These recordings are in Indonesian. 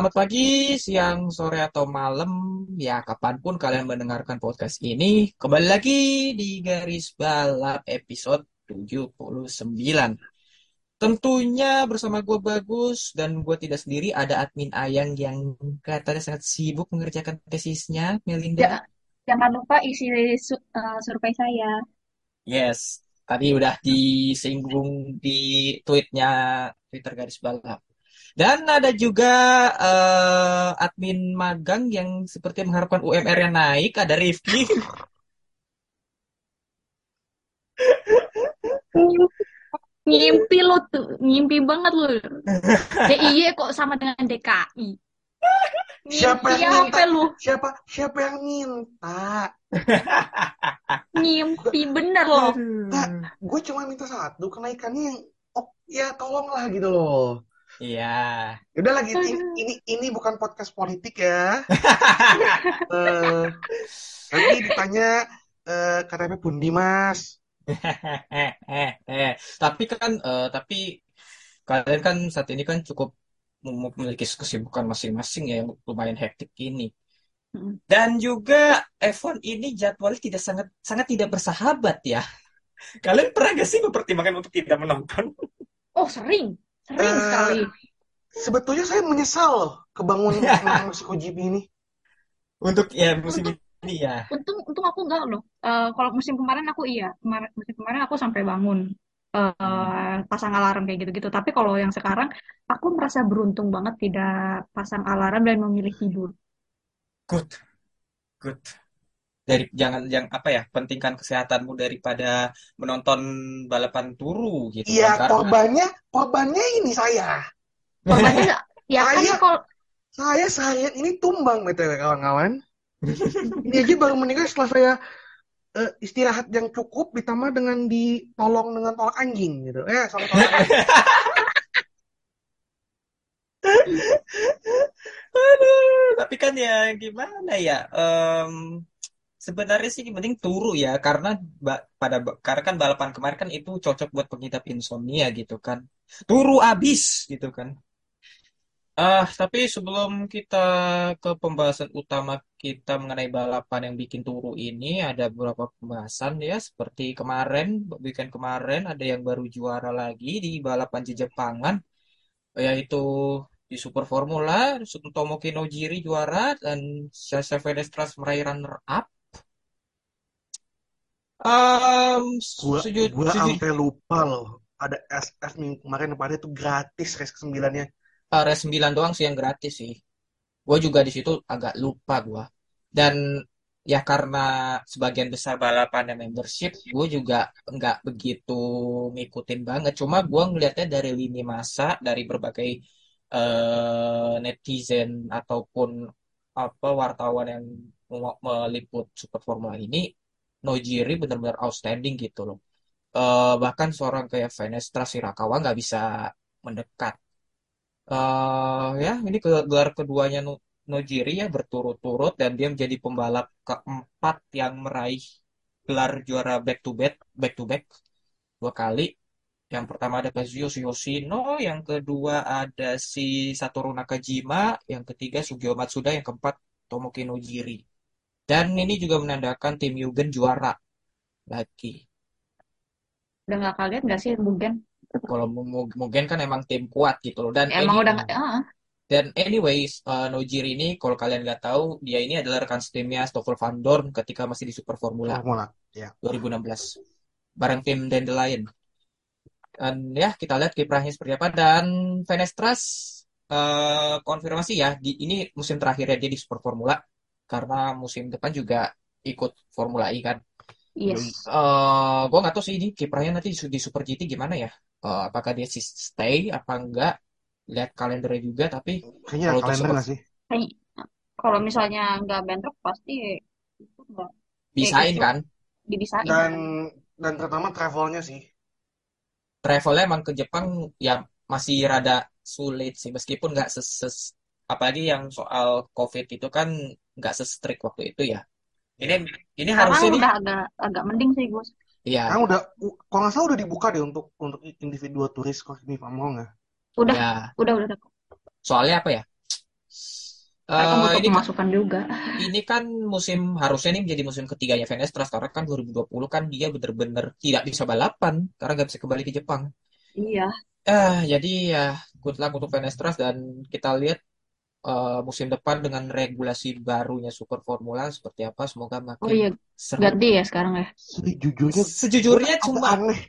Selamat pagi, siang, sore, atau malam, ya kapan pun kalian mendengarkan podcast ini. Kembali lagi di Garis Balap episode 79. Tentunya bersama gue Bagus dan gue tidak sendiri, ada admin Ayang yang katanya sangat sibuk mengerjakan tesisnya, Melinda. Ja- Jangan lupa isi su- eh, survei saya. Yes, tadi udah disinggung di tweetnya Twitter Garis Balap. Dan ada juga eh, admin magang yang seperti mengharapkan UMR-nya naik, ada Rifki. Ngimpi lu tuh, ngimpi banget lu. DIY kok sama dengan DKI. Siapa yang minta? lu? Siapa siapa yang minta? Ngimpi bener loh. Nah, gue cuma minta satu kenaikannya yang oh ya tolonglah gitu loh. Iya. Udah lagi ini, ini ini bukan podcast politik ya. Eh, nanti ditanya eh, KTP Pundi Mas. eh, eh, eh. Tapi kan, eh, tapi kalian kan saat ini kan cukup mem- memiliki kesibukan masing-masing ya yang lumayan hektik ini. Dan juga F1 ini jadwalnya tidak sangat sangat tidak bersahabat ya. Kalian pernah gak sih mempertimbangkan untuk tidak menonton? Oh sering, sering Eh, sekali. Sebetulnya saya menyesal loh kebangun nonton Meksiko GP ini. Untuk ya musim Untuk ini ya. untung untung aku enggak loh. Eh, kalau musim kemarin aku iya, kemarin musim kemarin aku sampai bangun eh, Hmm. pasang alarm kayak gitu-gitu. Tapi kalau yang sekarang aku merasa beruntung banget tidak pasang alarm dan memilih tidur. Good, good. Dari jangan yang apa ya, pentingkan kesehatanmu daripada menonton balapan turu gitu kan Iya, karena korbannya korbannya ini saya. Korbannya ya kan Saya kalau saya seharian ini tumbang btw kawan-kawan. Ini aja baru meninggal setelah saya eh, istirahat yang cukup ditambah dengan ditolong dengan tolak anjing gitu. Eh, sama tolak anjing. Aduh, tapi kan ya gimana ya? Em, sebenarnya sih penting turu ya, karena pada karena kan balapan kemarin kan itu cocok buat pengidap insomnia gitu kan. Turu abis gitu kan. Ah, tapi sebelum kita ke pembahasan utama kita mengenai balapan yang bikin turu ini, ada beberapa pembahasan ya, seperti kemarin, weekend kemarin ada yang baru juara lagi di balapan di Jepangan, yaitu di Super Formula, Tomoki Nojiri juara dan Sasha Fenestras meraih runner up. Um, Gua sejujur, gua sampai lupa loh. Ada SF minggu kemarin apa itu gratis race ke-9-nya. ah, race 9 doang sih yang gratis sih. Gue juga di situ agak lupa gue. Dan ya karena sebagian besar balapannya membership, gue juga nggak begitu ngikutin banget. Cuma gue ngelihatnya dari lini masa, dari berbagai eh, netizen ataupun apa wartawan yang me- meliput Super Formula ini, Nojiri benar-benar outstanding gitu loh. Eh, bahkan seorang kayak Venestra Shirakawa nggak bisa mendekat. eh ya, ini gelar keduanya No- Nojiri ya berturut-turut dan dia menjadi pembalap keempat yang meraih gelar juara back to back back to back dua kali. Yang pertama ada Kazuyo Yoshino, yang kedua ada si Satoru Nakajima, yang ketiga Sugio Matsuda, yang keempat Tomoki Nojiri. Dan ini juga menandakan tim Yugen juara lagi. udah nggak kaget nggak sih mungkin Kalau Mu- Mugen kan emang tim kuat gitu loh. Dan emang ini udah nggak ah, Dan anyways, uh, Nojiri ini kalau kalian nggak tahu, dia ini adalah rekan setimnya Stoffel Van Dorn ketika masih di Super Formula Formula. Ya. 2016. Bareng tim Dandelion. Dan ya, kita lihat kiprahnya seperti apa. Dan Fenestras eh, konfirmasi ya, di, ini musim terakhirnya dia di Super Formula karena musim depan juga ikut Formula E kan. Yes. Eh, gue nggak tahu sih ini kiprahnya nanti di, Super GT gimana ya? Eh, apakah dia sih stay apa enggak? Lihat kalendernya juga, tapi Kayaknya kalau kalender Super nggak sih? Kalau misalnya nggak bentrok pasti itu nggak bisain gitu. kan? dibisain Dan kan. dan terutama travelnya sih. Travelnya emang ke Jepang ya masih rada sulit sih, meskipun nggak ses, ses- apalagi yang soal COVID itu kan nggak se-strict waktu itu ya. Ini ini Sekarang harusnya nih, udah agak agak mending sih Gus. ya, Sekarang udah, kalau nggak salah udah dibuka deh untuk untuk individual turis kalau ini mau nggak? Udah, ya. udah, udah. Soalnya apa ya? Eh, butuh ini kan pemasukan juga. ini kan musim harusnya ini menjadi musim ketiganya Venestra karena kan 2020 kan dia bener-bener tidak bisa balapan karena nggak bisa kembali ke Jepang. Iya. Eh, jadi ya good luck untuk Venestras dan kita lihat eh, musim depan dengan regulasi barunya Super Formula seperti apa. Semoga Oh makin iya, seru. ganti ya sekarang ya. Sejujurnya Sejujurnya cuma aneh.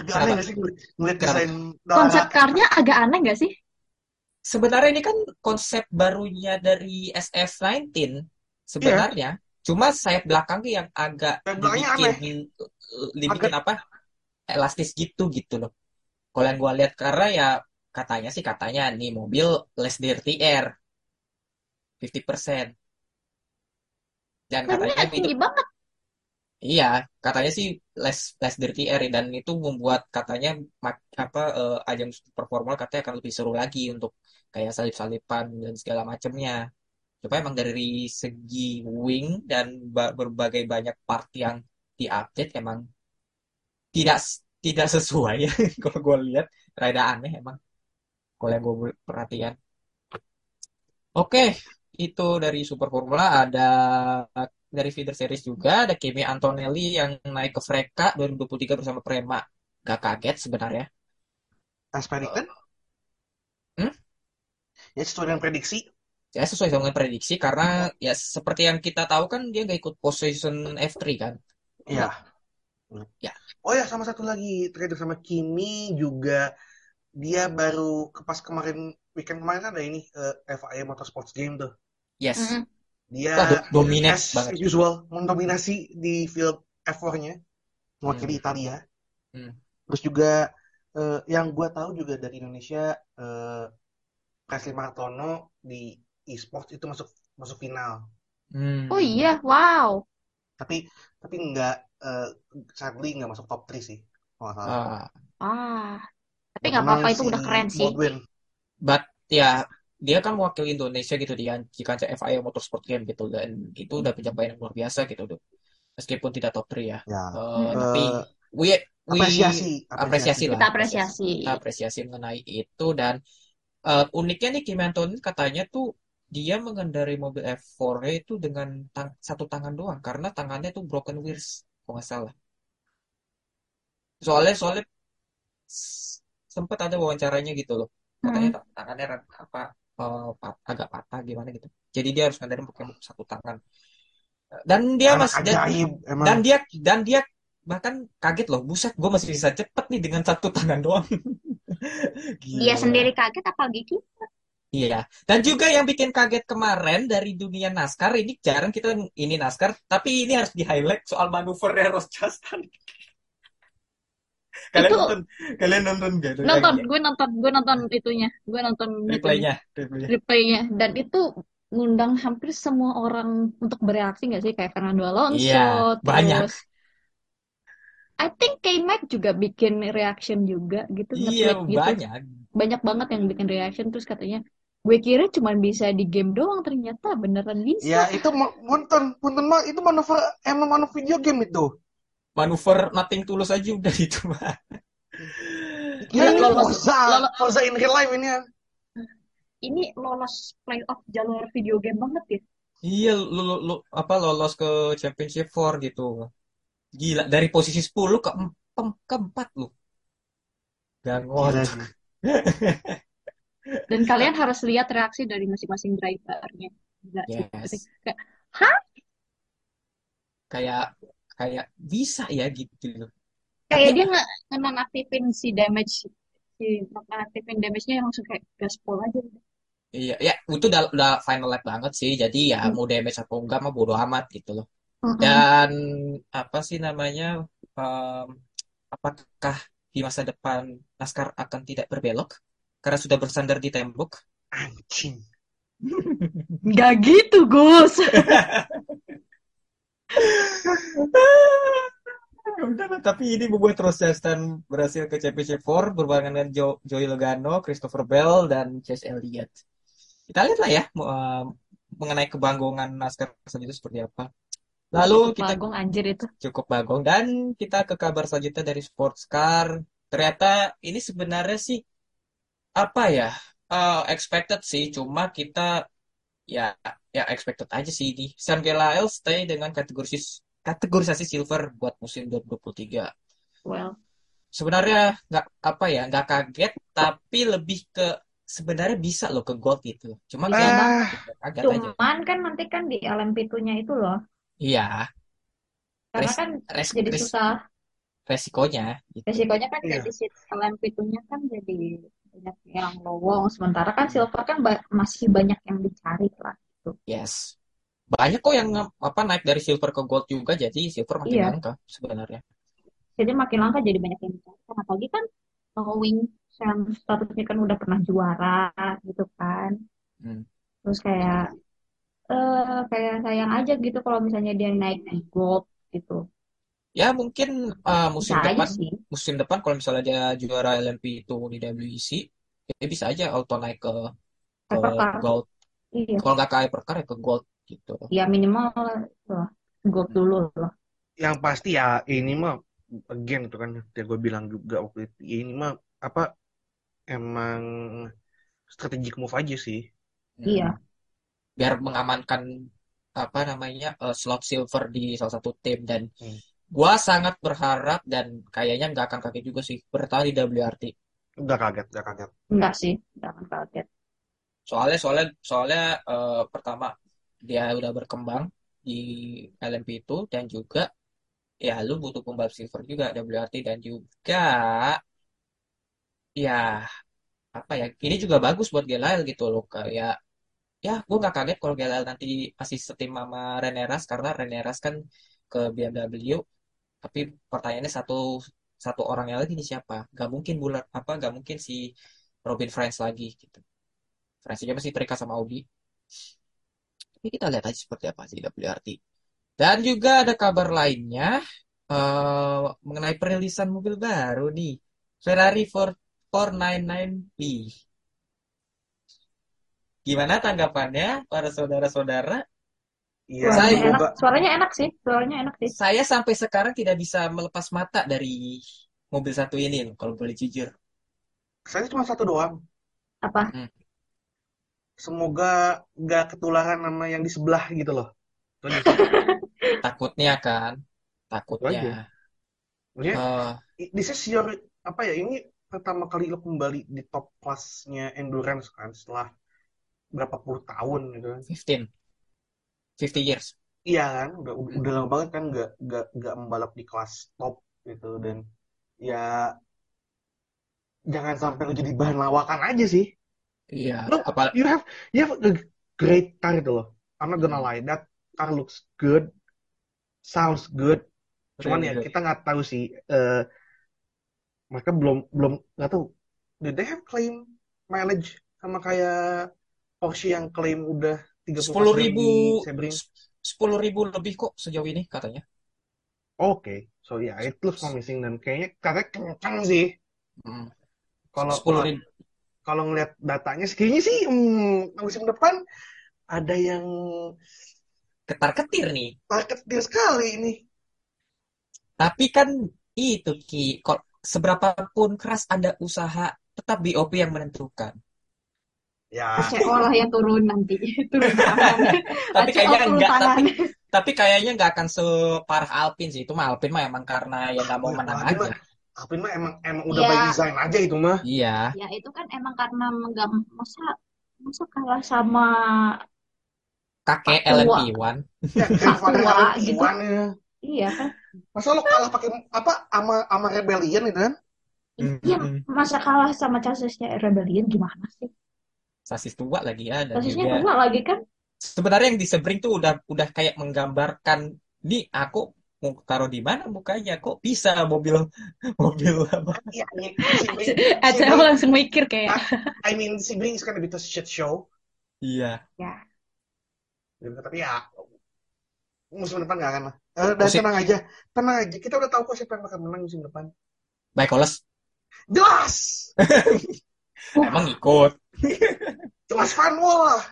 Agak aneh nggak sih ngeliat, desain Konsep car-nya agak aneh nggak sih? Sebenarnya ini kan konsep barunya dari SF19 Iya, sebenarnya. Cuma sayap belakangnya yang agak belakangnya aneh. dibikin dibikin Agak apa? Elastis gitu gitu loh. Kalau yang gua lihat karena ya katanya sih katanya nih mobil less dirty air 50%. Dan katanya itu tinggi banget. iya, katanya sih less less dirty air dan itu membuat katanya apa eh, ajang super formula katanya akan lebih seru lagi untuk kayak salip-salipan dan segala macamnya. Coba emang dari segi wing dan ba- berbagai banyak part yang diupdate emang tidak tidak sesuai ya kalau gue lihat rada aneh emang kalau yang gue perhatian. Oke, itu dari Super Formula ada dari feeder series juga ada Kimi Antonelli yang naik ke Freka 2023 bersama Prema. Gak kaget sebenarnya. as predicted, Hmm? ya sesuai dengan prediksi. Ya sesuai dengan prediksi karena ya seperti yang kita tahu kan dia nggak ikut position F3 kan. Iya. Ya. Oh ya, sama satu lagi terkait sama Kimi juga dia baru ke pas kemarin weekend kemarin kan ada ini eh, FIA Motorsports Game tuh. Yes. Mm-mm. Dia Wah, do- dominate as banget. usual mendominasi di field F4-nya mewakili Hmm. Italia. Hmm. Terus juga eh, yang gua tahu juga dari Indonesia eh, Presley Martono di e-sports itu masuk masuk final. Hmm. Oh iya, wow. Tapi tapi nggak eh, sadly nggak masuk top 3 sih kalau salah. Ah, Ah, tapi nggak apa-apa itu udah keren sih. Baldwin. But ya dia kan mewakili Indonesia gitu di di kancah FIA Motorsport Game gitu dan itu udah pencapaian yang luar biasa gitu tuh. Meskipun tidak top 3 ya. Ya, Eh, Mm-mm. tapi we we apresiasi, apresiasi apresiasi. lah, Kita apresiasi. apresiasi. Kita apresiasi mengenai itu dan eh, uniknya nih Kimi Antonelli katanya tuh dia mengendarai mobil F4 itu dengan tang- satu tangan doang karena tangannya tuh broken wheels kalau nggak salah. Soalnya soalnya sempat ada wawancaranya gitu loh. Katanya Mm. ta- tangannya apa eh, pat- agak patah gimana gitu. Jadi dia harus ngendarin pakai satu tangan. Dan dia Anak mas dan, emang. dan dia dan dia bahkan kaget loh. Buset, gue masih bisa cepet nih dengan satu tangan doang. Dia Gila. sendiri kaget apalagi kita. Iya, dan juga yang bikin kaget kemarin dari dunia NASCAR ini jarang kita ini NASCAR, tapi ini harus di highlight soal manuvernya Ross Chastain. Kalian Itu nonton, kalian nonton gak itu nonton, gue nonton, gue nonton itunya, gue nonton replaynya, replaynya. dan itu ngundang hampir semua orang untuk bereaksi nggak sih kayak Fernando Iya, Alonso, banyak. terus I think K-Mac juga bikin reaction juga gitu, Iya, nge-tweet gitu, banyak. banyak banget yang bikin reaction terus katanya gue kira cuma bisa di game doang ternyata beneran bisa. Ya itu punten, punten mah itu manuver emang manuver video game itu. Manuver nothing tulus aja udah itu mah. Kira Ini lolos, Forza, lolos, Forza in real life ini ya. ini lolos playoff jalur video game banget ya. Iya, lu, lu, lu- apa lolos ke Championship 4 gitu. Gila, dari posisi 10 ke em- ke 4 lu. Gak Gila ngot. sih. Dan kalian harus lihat reaksi dari masing-masing drivernya. Gila sih. Yes. Kayak, hah? Kayak kayak bisa ya gitu. Kayak Tapi dia nggak nonaktifin si damage, si nonaktifin damage-nya yang langsung kayak gaspol aja. Iya, ya itu udah, udah final lap banget sih. Jadi ya Hmm. mau damage atau enggak mah bodo amat gitu loh. Mm-mm. Dan apa sih namanya? em, apakah di masa depan NASCAR akan tidak berbelok karena sudah bersandar di tembok? Anjing. Nggak gitu, Gus. Udah lah, tapi ini membuat Rosestan berhasil ke Championship 4 berbarengan dengan Jo- Joey Logano, Christopher Bell, dan Chase Elliott. Kita lihat lah ya eh, mengenai kebanggongan NASCAR selanjutnya seperti apa. Lalu Cukup kita bagong anjir itu. cukup bagong dan kita ke kabar selanjutnya dari sports car. Ternyata ini sebenarnya sih apa ya eh, expected sih, cuma kita ya ya expected aja sih ini. Sam Gelael stay dengan kategoris kategorisasi silver buat musim 2023. Well, Sebenarnya nggak apa ya nggak kaget, tapi lebih ke sebenarnya bisa loh ke gold gitu. Cuma kayak Ah, kaget aja. cuman kan nanti kan di LMP2-nya itu loh. Iya, Karena res, kan res, jadi res- susah. resikonya gitu. Resikonya kan Iya. jadi si LMP2-nya kan jadi banyak yang lowong. Sementara kan silver kan ba- masih banyak yang dicari lah. Yes. Banyak kok yang apa naik dari silver ke gold juga, jadi silver makin Iya. langka sebenarnya. Jadi makin langka jadi banyak yang dicari. Kan apalagi kan knowing yang statusnya kan udah pernah juara gitu kan. Hmm. Terus kayak eh kayak sayang aja gitu kalau misalnya dia naik di gold gitu. Ya mungkin uh, musim Bisa aja depan, sih. musim depan kalau misalnya dia juara LMP itu di WEC, ya bisa aja auto naik ke ke gold. Iya. Kalau nggak ke hypercar ya ke gold gitu. Ya minimal lah, gold dulu lah. yang pasti ya ini mah again itu kan yang gue bilang juga waktu itu ya ini mah apa emang strategic move aja sih. Hmm. Iya. Biar mengamankan apa namanya uh, slot silver di salah satu tim dan Hmm. gua sangat berharap dan kayaknya nggak akan kaget juga sih bertahan di WRT. Udah kaget, udah kaget. Enggak sih, jangan kaget. Soalnya soalnya soalnya eh, pertama dia udah berkembang di LMP itu dan juga ya lu butuh pembalap silver juga WRT dan juga ya apa ya ini juga bagus buat Gelael gitu loh kayak ya. Gue nggak kaget kalau Gelael nanti masih setim sama Reneras karena Reneras kan ke BMW tapi pertanyaannya satu satu orangnya lagi nih siapa? Gak mungkin bulat apa gak mungkin si Robin Franz lagi gitu Franz aja masih terikat sama Audi tapi kita lihat aja seperti apa sih WRT dan juga ada kabar lainnya eh, mengenai perilisan mobil baru nih Ferrari 499B Gimana tanggapannya para saudara-saudara? Iya, Saya- Suaranya enak, semoga suaranya enak sih, suaranya enak sih. Saya sampai sekarang tidak bisa melepas mata dari mobil satu ini loh, kalau boleh jujur. saya cuma satu doang. Apa? Semoga nggak ketularan sama yang di sebelah gitu loh. Takutnya kan, takutnya. Maksudnya, i- this is your apa ya? Ini pertama kali lo kembali di top kelasnya endurance kan setelah berapa puluh tahun gitu kan. 15. 50 years. Iya kan, udah udah, Hmm. udah lama banget kan nggak nggak nggak membalap di kelas top gitu dan ya jangan sampai lo jadi bahan lawakan aja sih. Iya, Lo apa you have you have a great car itu loh. I'm not gonna lie, that car looks good, sounds good. Cuman Really ya kita nggak tahu sih. eh mereka belum belum nggak tahu. Did they have claim mileage sama kayak Porsche yang klaim udah 34 sepuluh jam ribu sepuluh ribu lebih kok sejauh ini katanya. Oke, so yeah, it looks promising dan kayaknya katanya kencang sih. Hmm. Kalau Sepuluh kalau ribu. Kalau ngeliat datanya sih kayaknya sih hmm, musim depan ada yang Ketar-ketir nih. target dia sekali ini. Tapi kan itu Ki, kok seberapapun keras Anda usaha, tetap BOP yang menentukan. Ya, CO lah yang turun nanti, turun. Tapi kayaknya enggak, tapi tapi kayaknya nggak akan separah Alpine sih. Itu mah Alpine mah emang karena ya nggak mau menang aja. Alpine mah emang emang udah Iya. by design aja itu mah. Iya. Ya itu kan emang karena menggam, masa masa kalah sama Kakek Pak tua. LMP1. Ya, grandfather tua LMP1 gitu. ya. iya kan? Masa lo kalah pakai apa sama sama Rebellion itu kan? Iya, masa kalah sama chassisnya Rebellion gimana sih? sasis tua lagi ya dan Sasisnya juga tua lagi kan? sebenarnya yang di Sebring tuh udah udah kayak menggambarkan nih aku mau taruh di mana mukanya kok bisa mobil mobil apa Iya, I mean, Aja Sebring, langsung mikir kayak. I mean, Sebring is kind of a shit show. iya Ya. Gitu, Tapi ya, musim depan nggak akan lah. Eh, dan Musim- tenang aja, tenang aja. Kita udah tahu kok siapa yang bakal menang musim depan. baik Oles Jelas, emang ikut jelas Vanwall lah.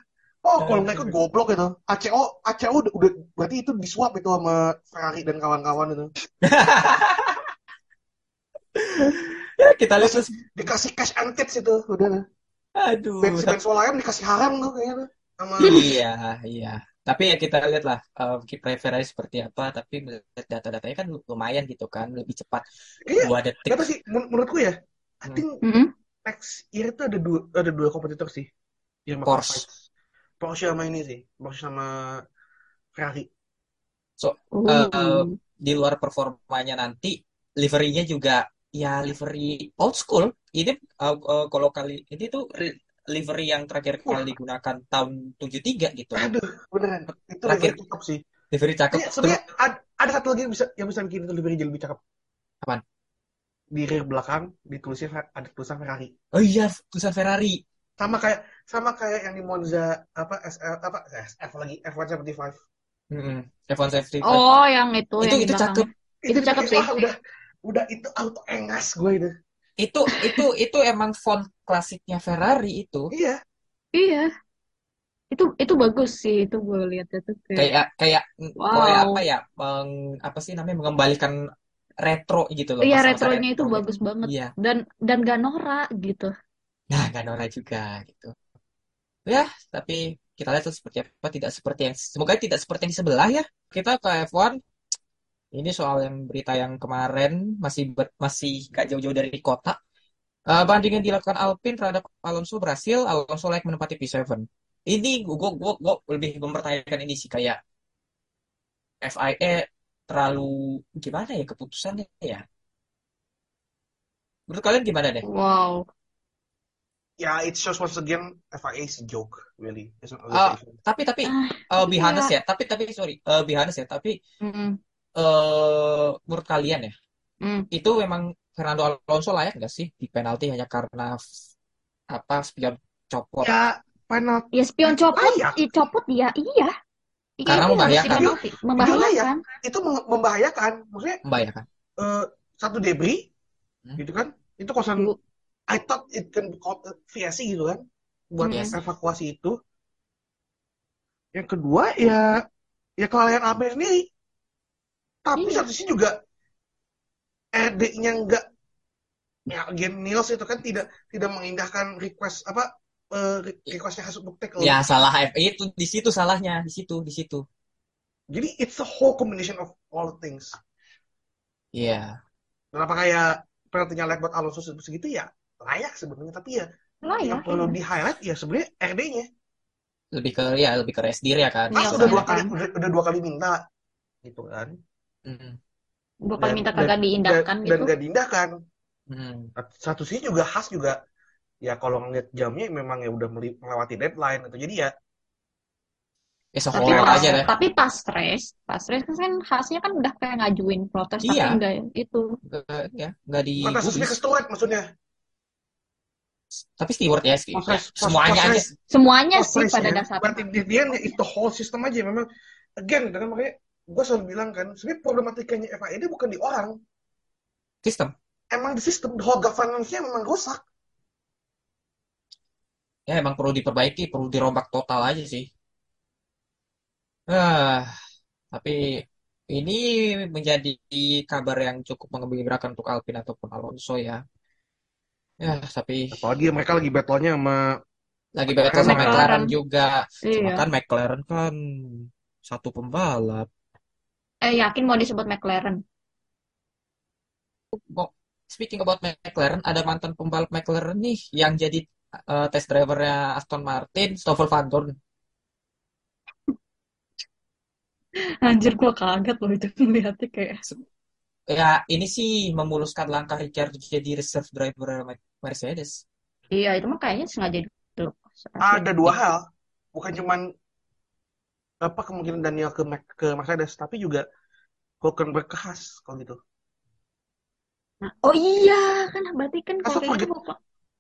Oh, kalau nggak ikut goblok itu. ACO, ACO udah, udah berarti itu disuap itu sama Ferrari dan kawan-kawan itu. ya kita lihat terus Dikasih cash and tips itu, udah. aduh Ben Ben Solayam dikasih haram tuh kayaknya tuh. Sama iya iya tapi ya kita lihat lah uh, preferensi seperti apa tapi melihat data-datanya kan lumayan gitu kan lebih cepat Iya, dua detik Kenapa sih? Men- menurutku ya, I Hmm. think Mm-mm. next year itu ada dua ada dua kompetitor sih yang Porsche fight. Porsche sama ini sih, Porsche sama Ferrari. so Uh. uh, di luar performanya nanti liverynya juga ya livery old school ini uh, uh, kalau kali ini tuh livery yang terakhir Wah. kali digunakan tahun 73 gitu Aduh, beneran. Itu Terakhir. cakep sih. livery cakep Terus- sebenarnya ad- ada satu lagi yang bisa yang bisa bikin itu lebih jadi lebih cakep. Apaan? Di rear belakang ditulisnya ada tulisan Ferrari. oh iya tulisan Ferrari Sama kayak sama kayak yang di Monza apa SL apa SF lagi F175. Mm-mm. F1 safety Oh, yang itu, itu yang itu cakep belakangnya. Itu cakep sih. wah, udah udah itu auto engas gue itu. itu itu itu emang font klasiknya Ferrari itu Iya. Iya. Itu itu bagus sih, itu gue lihat itu kayak kayak kayak Wow. kayak apa ya meng- apa sih namanya mengembalikan retro gitu loh Iya, retronya itu retro gitu. bagus banget. iya Dan dan gak norak gitu. nah gak norak juga gitu ya tapi kita lihat seperti apa tidak seperti yang semoga tidak seperti yang di sebelah ya. Kita ke F1 ini soal yang berita yang kemarin masih ber- masih gak jauh-jauh dari kota. Eh, banding dilakukan Alpine terhadap Alonso berhasil Alonso layak menempati P7 ini gue gue gue lebih mempertanyakan ini sih kayak FIA terlalu gimana ya keputusannya ya? Menurut kalian gimana deh? Wow. Ya, it shows once again FIA is a joke, really. It's not a Ah, decision. tapi tapi Ah, uh, be iya. honest ya tapi tapi sorry uh, be honest ya tapi Mm-mm. eh menurut kalian ya Mm. itu memang Fernando Alonso layak nggak sih di penalti hanya karena apa spion copot Ya, penalti. Ya spion copot, Layak. i- copot ya, iya. Iya, Karena itu harus membahayakan. dipenalti. Membahayakan. itu mem- membahayakan. Maksudnya membahayakan eh, satu debris, Hmm. gitu kan? Itu kosan. I thought it can be called VSC gitu kan, buat Yes. evakuasi itu. Yang kedua ya, ya kelalaian Alpine sendiri. Tapi Iya. satu sisi juga RD-nya nggak ya again Niels itu kan tidak tidak mengindahkan request apa eh, re- requestnya Haas untuk tackle. ya salah FIA itu di situ salahnya di situ di situ Jadi it's a whole combination of all things. Iya Kenapa kayak penaltinya layak buat Alonso segitu ya layak sebenarnya tapi ya Layak. yang perlu iya. di highlight ya sebenarnya RD-nya. lebih ke ya lebih ke rest diri ya kan Iya, kan. udah dua kali udah, udah dua kali minta gitu kan. Mm, Dua kali Dan- minta dan- kagak diindahkan dan, gitu. dan gak diindahkan. mm. Satu sisi juga Haas juga ya kalau ngeliat jamnya memang ya udah melewati deadline gitu. Jadi ya ya Tapi pas, aja deh tapi pas race, pas race kan khasnya kan udah kayak ngajuin protes tapi Iya. enggak itu. Nggak- ya nggak di bukan kasusnya ke maksudnya. Tapi steward ya post- semuanya aja. Semuanya sih pada ya. dasarnya. Berarti di dia ya itu whole system aja. Memang again dengan makanya gue selalu bilang kan sebenarnya problematikanya FIA ini bukan di orang. Sistem. Emang di sistem the whole governance-nya memang rusak. Ya emang perlu diperbaiki perlu dirombak total aja sih. Ah tapi ini menjadi kabar yang cukup mengembirakan untuk Alpine ataupun Alonso ya ya tapi apalagi mereka lagi battle-nya sama lagi battle sama McLaren. McLaren juga cuma Iya. kan McLaren kan satu pembalap Eh yakin mau disebut McLaren? Speaking about McLaren ada mantan pembalap McLaren nih yang jadi eh, test drivernya Aston Martin Stoffel Van Dorn Anjir gua kaget loh itu ngeliatnya kayak. ya ini sih memuluskan langkah Ricciardo jadi reserve driver Mercedes Iya itu mah kayaknya sengaja dilepas. Ada dua hal, bukan cuman apa kemungkinan Daniel ke Mac- ke Mercedes, tapi juga Hulkenberg ke Haas kalau gitu. Nah, oh iya kan berarti kan kalau kayak gitu.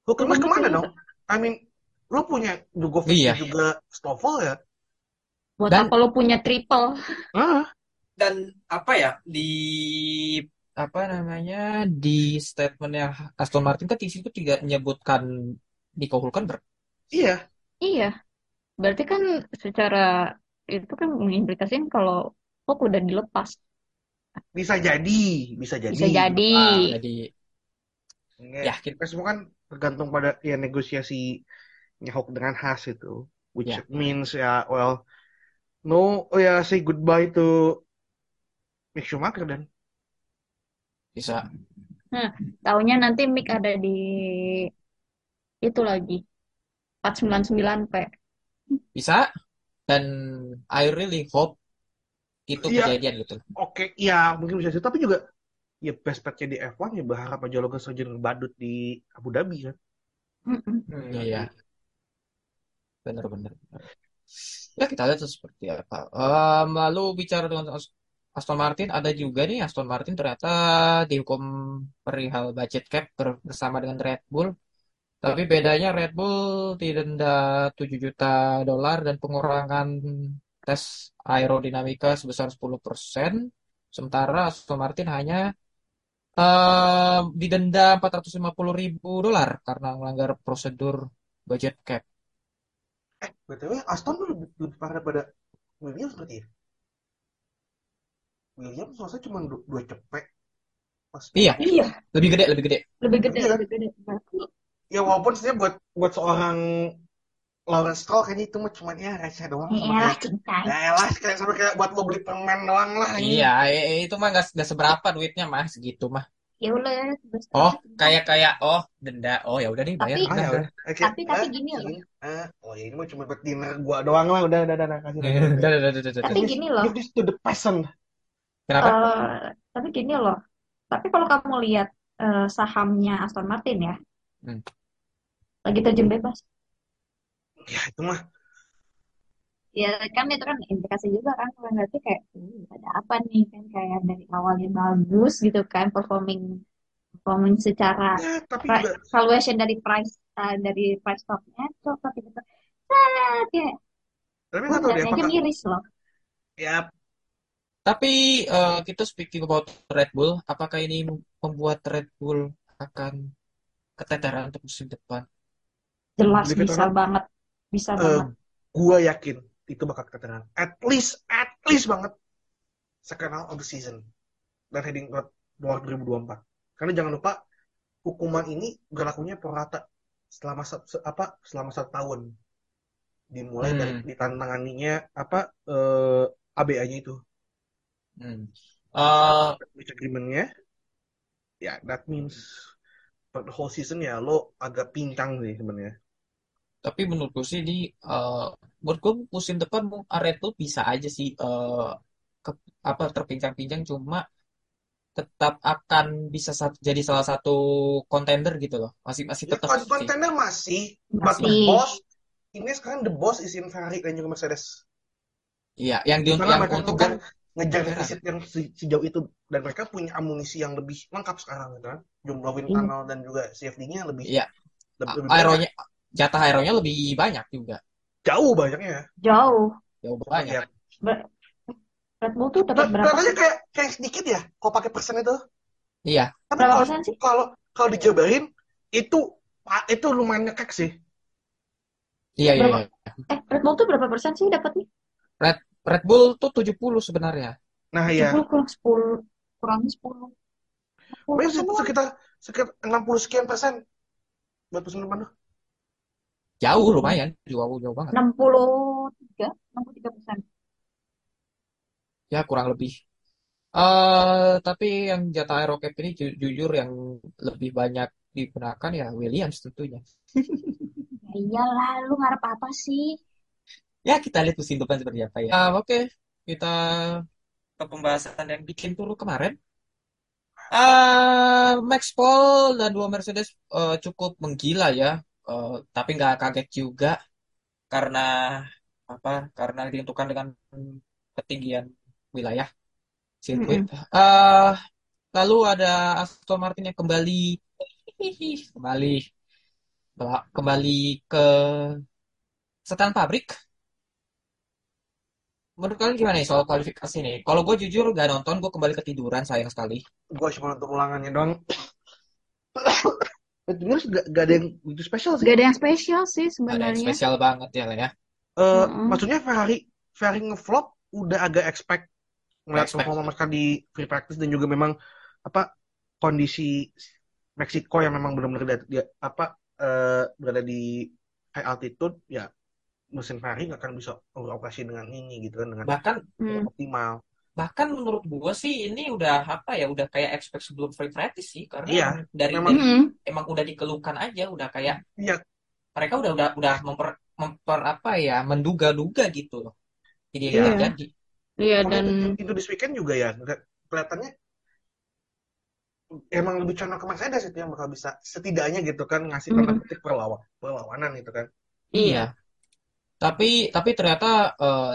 Hulkenberg ke mana dong? I mean, lo punya Djokovic Iya. juga Stoffel ya? buat Dan- apa lo punya triple? Ah, Dan apa ya di apa namanya di statementnya Aston Martin kan di situ tidak menyebutkan Nico Hulkenberg. iya. Iya, berarti kan secara itu kan mengimplikasikan kalau Hulk udah dilepas. Bisa jadi, bisa jadi. Bisa jadi. Ah, jadi Nggak, ya kita semua kan tergantung pada ya negosiasi Hulk dengan Haas itu, which Ya. means ya well, no, oh ya say goodbye to Mick Schumacher dan bisa Taunya nanti Mick ada di itu lagi 499P. bisa dan I really hope itu Iya. kejadian gitu. oke, ya mungkin bisa sih, tapi juga ya best petnya di F1 ya berharap aja Logan Sargent ngebadut di Abu Dhabi kan. Hmm, iya ya. Benar-benar. Ya kita lihat seperti apa. Em, lalu bicara dengan Aston Martin ada juga nih Aston Martin ternyata dihukum perihal budget cap ber- bersama dengan Red Bull. Tapi bedanya Red Bull didenda 7 juta dolar dan pengurangan tes aerodinamika sebesar 10%. Sementara Aston Martin hanya eh, didenda 450 ribu dolar karena melanggar prosedur budget cap. Eh, BTW Aston lebih parah pada Williams berarti ya? Williams soalnya cuma du- dua cepet pas Iya, Iya, lebih gede, lebih gede. lebih gede, Iya. lebih gede. Ya walaupun sebenarnya buat buat seorang Lawrence Stroll kayaknya itu mah cuma ya receh doang sama ya kayak cintai. ya elah kayak sampai kayak buat lo beli permen doang lah ini. Iya, eh, eh, itu mah nggak nggak seberapa duitnya mah segitu mah. Ya udah, Oh, kayak kayak oh denda. Oh ya udah nih bayar. Tapi- Ah ya udah. Oke. Tapi- tapi Ah, gini loh. ah, oh ya ini mah cuma buat dinner gua doang lah udah udah udah, kasih. Udah, udah, udah, Tapi gini loh, Give this to the peasant. Kenapa? eh, tapi gini loh. Tapi kalau kamu lihat eh, sahamnya Aston Martin ya, Hmm. lagi terjun bebas. Ya itu mah Ya kan itu kan indikasi juga kan berarti kayak "Hmm, ada apa nih kan kayak dari awalnya bagus gitu kan performing performing secara ya tapi pri- juga valuation dari price eh, dari price stocknya tuh tapi gitu set ya tapi nggak tahu deh apakah miris loh ya Tapi eh, kita speaking about Red Bull, apakah ini membuat Red Bull akan keteteran untuk musim depan? jelas or bisa banget bisa eh, banget gua yakin itu bakal keteteran. At least at least banget second half of the season dan heading ke 2024. Karena jangan lupa hukuman ini berlakunya per rata selama se- se- apa selama satu tahun dimulai dari Hmm. ditantanganinya apa eh, ABA-nya itu Hmm. Eh, Which agreement-nya ya that means for the whole season ya lo agak pincang sih sebenarnya tapi menurutku sih di eh menurutku musim depan Red Bull bisa aja sih eh ke- apa terpincang-pincang cuma tetap akan bisa sat- jadi salah satu contender gitu loh. Masih masih ya tetap kon- sih. kontennya masih but the masih boss ini sekarang the boss is in Ferrari dan juga Mercedes Iya, yang di yang mereka untuk kan ngejar Ferrari. defisit yang se- sejauh itu dan mereka punya amunisi yang lebih lengkap sekarang gitu kan jumlah wind Iya. tunnel dan juga CFD-nya lebih Iya, lebih, lebih aeronya jatah aeronya lebih banyak juga. jauh banyaknya jauh Jauh banyak. ya Ber- Red Bull tuh dapat berapa sih kayak kayak sedikit ya kalau pakai persen itu Iya, tapi berapa kalau persen sih kalau kalau dijabarin itu pak itu lumayan ngekek sih iya, iya. Berapa? iya. eh Red Bull tuh berapa persen sih dapatnya Red Red Bull tuh 70 sebenarnya. nah ya 70 kurang 10 kurang 10 Mungkin 10 persen doang. sekitar sekitar 60 sekian persen buat depan tuh. Jauh lumayan, jauh jauh banget. 63 63 persen Ya kurang lebih. eh tapi yang jatah aero cap ini ju- jujur yang lebih banyak digunakan ya Williams tentunya. ya iyalah lu ngarep apa sih Ya kita lihat musim depan seperti apa ya. Ah, Oke, kita ke pembahasan yang bikin turun kemarin. Ah, Max Paul dan dua Mercedes eh, cukup menggila ya, Eh, tapi nggak kaget juga karena apa? Karena ditentukan dengan ketinggian wilayah sirkuit. Eh, lalu ada Aston Martin yang kembali kembali kembali ke setan pabrik. Menurut kalian gimana nih soal kualifikasi nih? Kalau gue jujur gak nonton, gue kembali ketiduran sayang sekali. Gue cuma nonton ulangannya doang. Itu gak, gak ada yang begitu spesial sih. Gak ada yang spesial sih Ada yang sebenarnya. spesial banget ya lah ya. Eh, Mm-mm. maksudnya Ferrari Ferrari ngevlog udah agak expect melihat performa mereka di free practice dan juga memang apa kondisi Meksiko yang memang benar-benar dia, dia- apa eh, berada di high altitude ya mesin Ferrari nggak akan bisa beroperasi dengan ini gitu kan dengan Bahkan Hmm. optimal. bahkan menurut gue sih ini udah apa ya udah kayak expect sebelum free practice sih karena Iya, emang dari, memang. dari Mm-mm. emang udah dikeluhkan aja udah kayak Iya, mereka udah udah udah memper, memper apa ya menduga-duga gitu loh. Jadi Iya. nggak jadi. Iya dan itu, itu this weekend juga ya nggak- kelihatannya emang lebih condong ke Mercedes itu yang bakal bisa setidaknya gitu kan ngasih tanda Mm. petik perlawan perlawanan gitu kan. iya. Tapi tapi ternyata eh,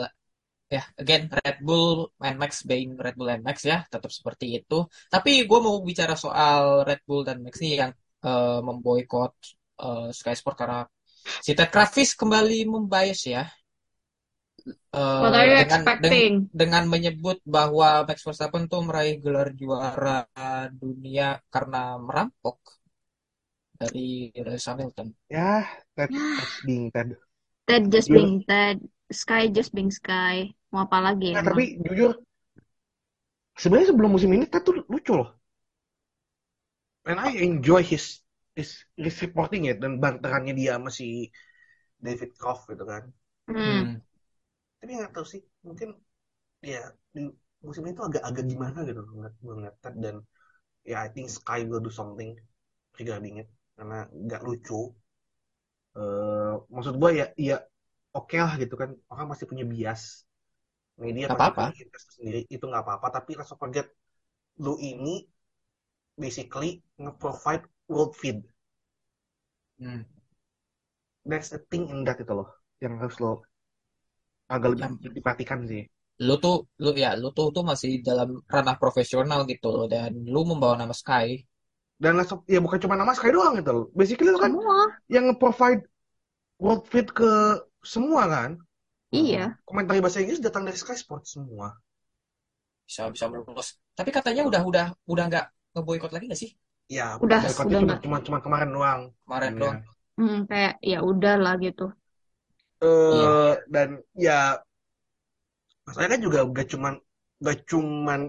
ya again Red Bull and Max being Red Bull and Max ya tetap seperti itu. Tapi gue mau bicara soal Red Bull dan Max nih yang eh, memboikot eh, Sky Sport karena si Ted Kravis kembali membias ya. Eh, What are you dengan, expecting? dengan menyebut bahwa Max Verstappen tuh meraih gelar juara dunia karena merampok dari Lewis Hamilton. Ya, Ted, Ted being Ted. Ted just Jujur. being Ted, Sky just being Sky. Mau apa lagi Nah, tapi jujur, sebenarnya sebelum musim ini Ted tuh lucu loh. And I enjoy his his, his reporting ya dan banterannya dia sama si David Croft gitu kan. Hmm. Hmm. Tapi nggak tahu sih, mungkin ya di musim ini tuh agak-agak gimana gitu ngeliat Ted dan ya I think Sky will do something regarding it karena nggak lucu. Eh, maksud gue ya ya oke lah gitu kan. Orang pasti punya bias media punya bias sendiri itu nggak apa-apa. Tapi let's not forget lu ini basically nge-provide world feed. Hmm. there's a thing in that itu loh yang harus lo agak lebih diperhatikan sih. Lu tuh lu ya lu tuh tuh masih dalam ranah profesional gitu loh. Dan lu membawa nama Sky dan let's not- ya bukan cuma nama Sky doang gitu loh basically lo kan Semua. yang nge-provide world feed ke semua kan Iya. komentar bahasa Inggris datang dari Sky Sports semua bisa bisa melulus tapi katanya udah udah udah nggak ngeboikot lagi nggak sih ya Udah, udah itu nggak. cuma cuma kemarin doang kemarin Iya. doang Hmm, kayak ya udah lah gitu. eh Iya. dan ya masalahnya kan juga gak cuman gak cuman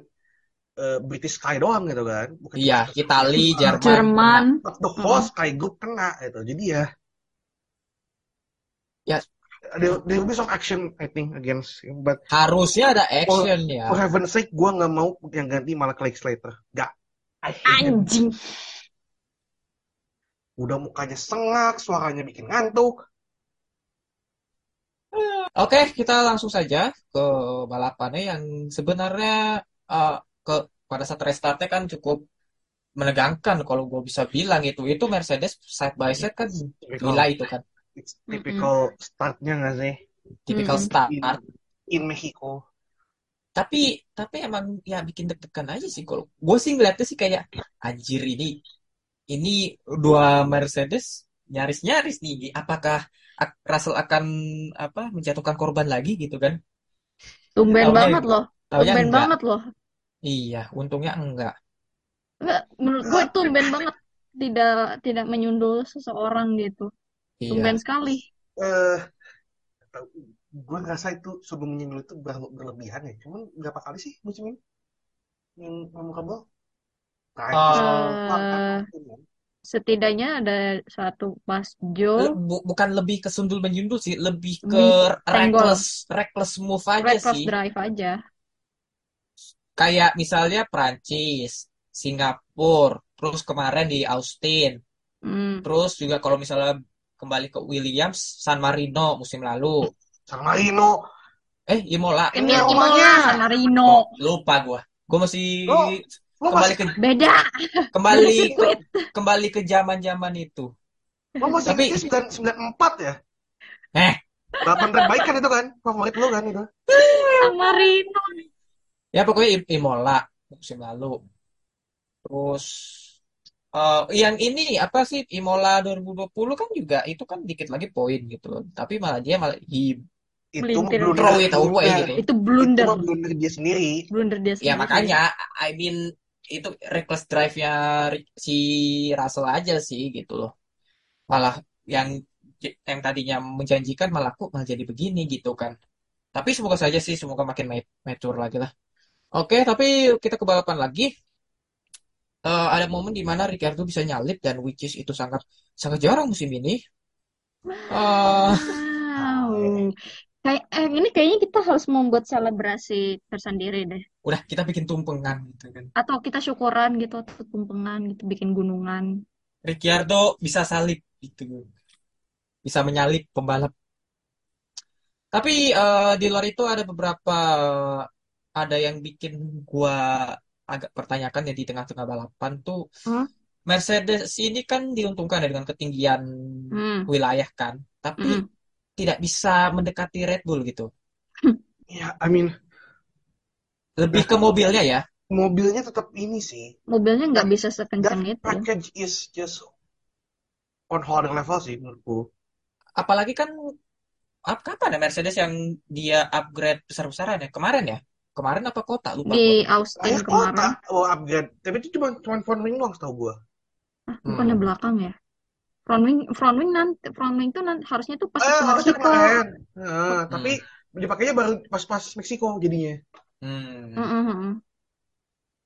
eh, British Sky doang gitu kan bukan iya. Itali Jerman Jerman. the whole Sky Group kena gitu jadi ya Ya. there, there will be some action I think against him but harusnya ada action ya for heaven's sake gue nggak mau yang ganti malah Clay Slater gak. Anjing. udah mukanya sengak suaranya bikin ngantuk Oke, kita langsung saja ke balapannya yang sebenarnya eh, ke pada saat restartnya kan cukup menegangkan kalau gue bisa bilang itu. Itu Mercedes side by side kan gila itu kan. it's typical startnya nggak sih Typical start. in, in Mexico Tapi tapi emang ya bikin deg-degan aja sih kalau gue sih ngeliatnya sih kayak anjir ini ini dua Mercedes nyaris-nyaris nih. Apakah ak- Russell akan apa menjatuhkan korban lagi gitu kan? Tumben banget loh. Tumben banget loh. Iya, untungnya enggak. Enggak, menurut gue tumben banget tidak tidak menyundul seseorang gitu. Iya. Tumben sekali. eh gue ngerasa itu sebelum menyinggung itu ber- berlebihan ya cuman berapa kali sih musim ini yang memorable Prancis Eh, setidaknya ada satu pas bu- bukan lebih ke sundul menyundul sih, lebih ke tenggol. reckless reckless move aja reckless sih. drive aja. Kayak misalnya Prancis, Singapura, terus kemarin di Austin, Hmm. terus juga kalau misalnya kembali ke Williams, San Marino musim lalu. San Marino Eh, Imola. Ini rumahnya. Imola, San Marino. Oh, lupa gua. Gua masih Lo- lo kembali masih ke Beda. kembali ke, kembali ke zaman-zaman itu. lo masih Tapi- ingatnya 994 ya Eh, Balapan terbaik kan itu kan? Favorit lu kan itu? San Marino. Ya pokoknya Imola musim lalu. Terus eh, yang ini apa sih Imola 2020 kan juga itu kan dikit lagi poin gitu loh. Tapi malah dia malah hi- Itu Melintir. blunder. throw it away gitu. Itu Itu blunder. mah blunder dia sendiri. Blunder dia Ya sendiri. makanya I mean itu reckless drive-nya Ri- si Russell aja sih gitu loh. Malah yang yang tadinya menjanjikan malah kok malah jadi begini gitu kan. Tapi semoga saja sih semoga makin ma- mature lagi lah. Oke, tapi kita ke balapan lagi. Eh, ada momen di mana Ricardo bisa nyalip dan which is itu sangat sangat jarang musim ini. Eh, Wow. Kayak eh, ini kayaknya kita harus membuat selebrasi tersendiri deh. udah kita bikin tumpengan gitu kan. Atau kita syukuran gitu atau tumpengan gitu bikin gunungan. Ricciardo bisa salip gitu. Bisa menyalip pembalap. Tapi eh, di luar itu ada beberapa ada yang bikin gua agak pertanyakan ya di tengah-tengah balapan tuh Hmm? Mercedes ini kan diuntungkan ya dengan ketinggian Hmm. wilayah kan, tapi Mm-mm. tidak bisa mendekati Red Bull gitu. Ya, I mean, Lebih ke mobilnya ya. mobilnya tetap ini sih. Mobilnya nggak bisa sekencang itu. package is just on harder level sih menurutku. Apalagi kan ap- kapan ya Mercedes yang dia upgrade besar-besaran ya? Kemarin ya? Kemarin apa kota? Lupa gua. Di Austin Kayak kemarin. kota oh, upgrade, tapi itu cuma cuma front wing doang setahu gua. Ah, bukannya Hmm. belakang ya? Front wing, front wing nanti, front wing tuh nanti harusnya tuh pas Eh, Meksiko. kemarin. Nah, Hmm. tapi dipakainya baru pas-pas Meksiko jadinya. Hmm. Mm-mm.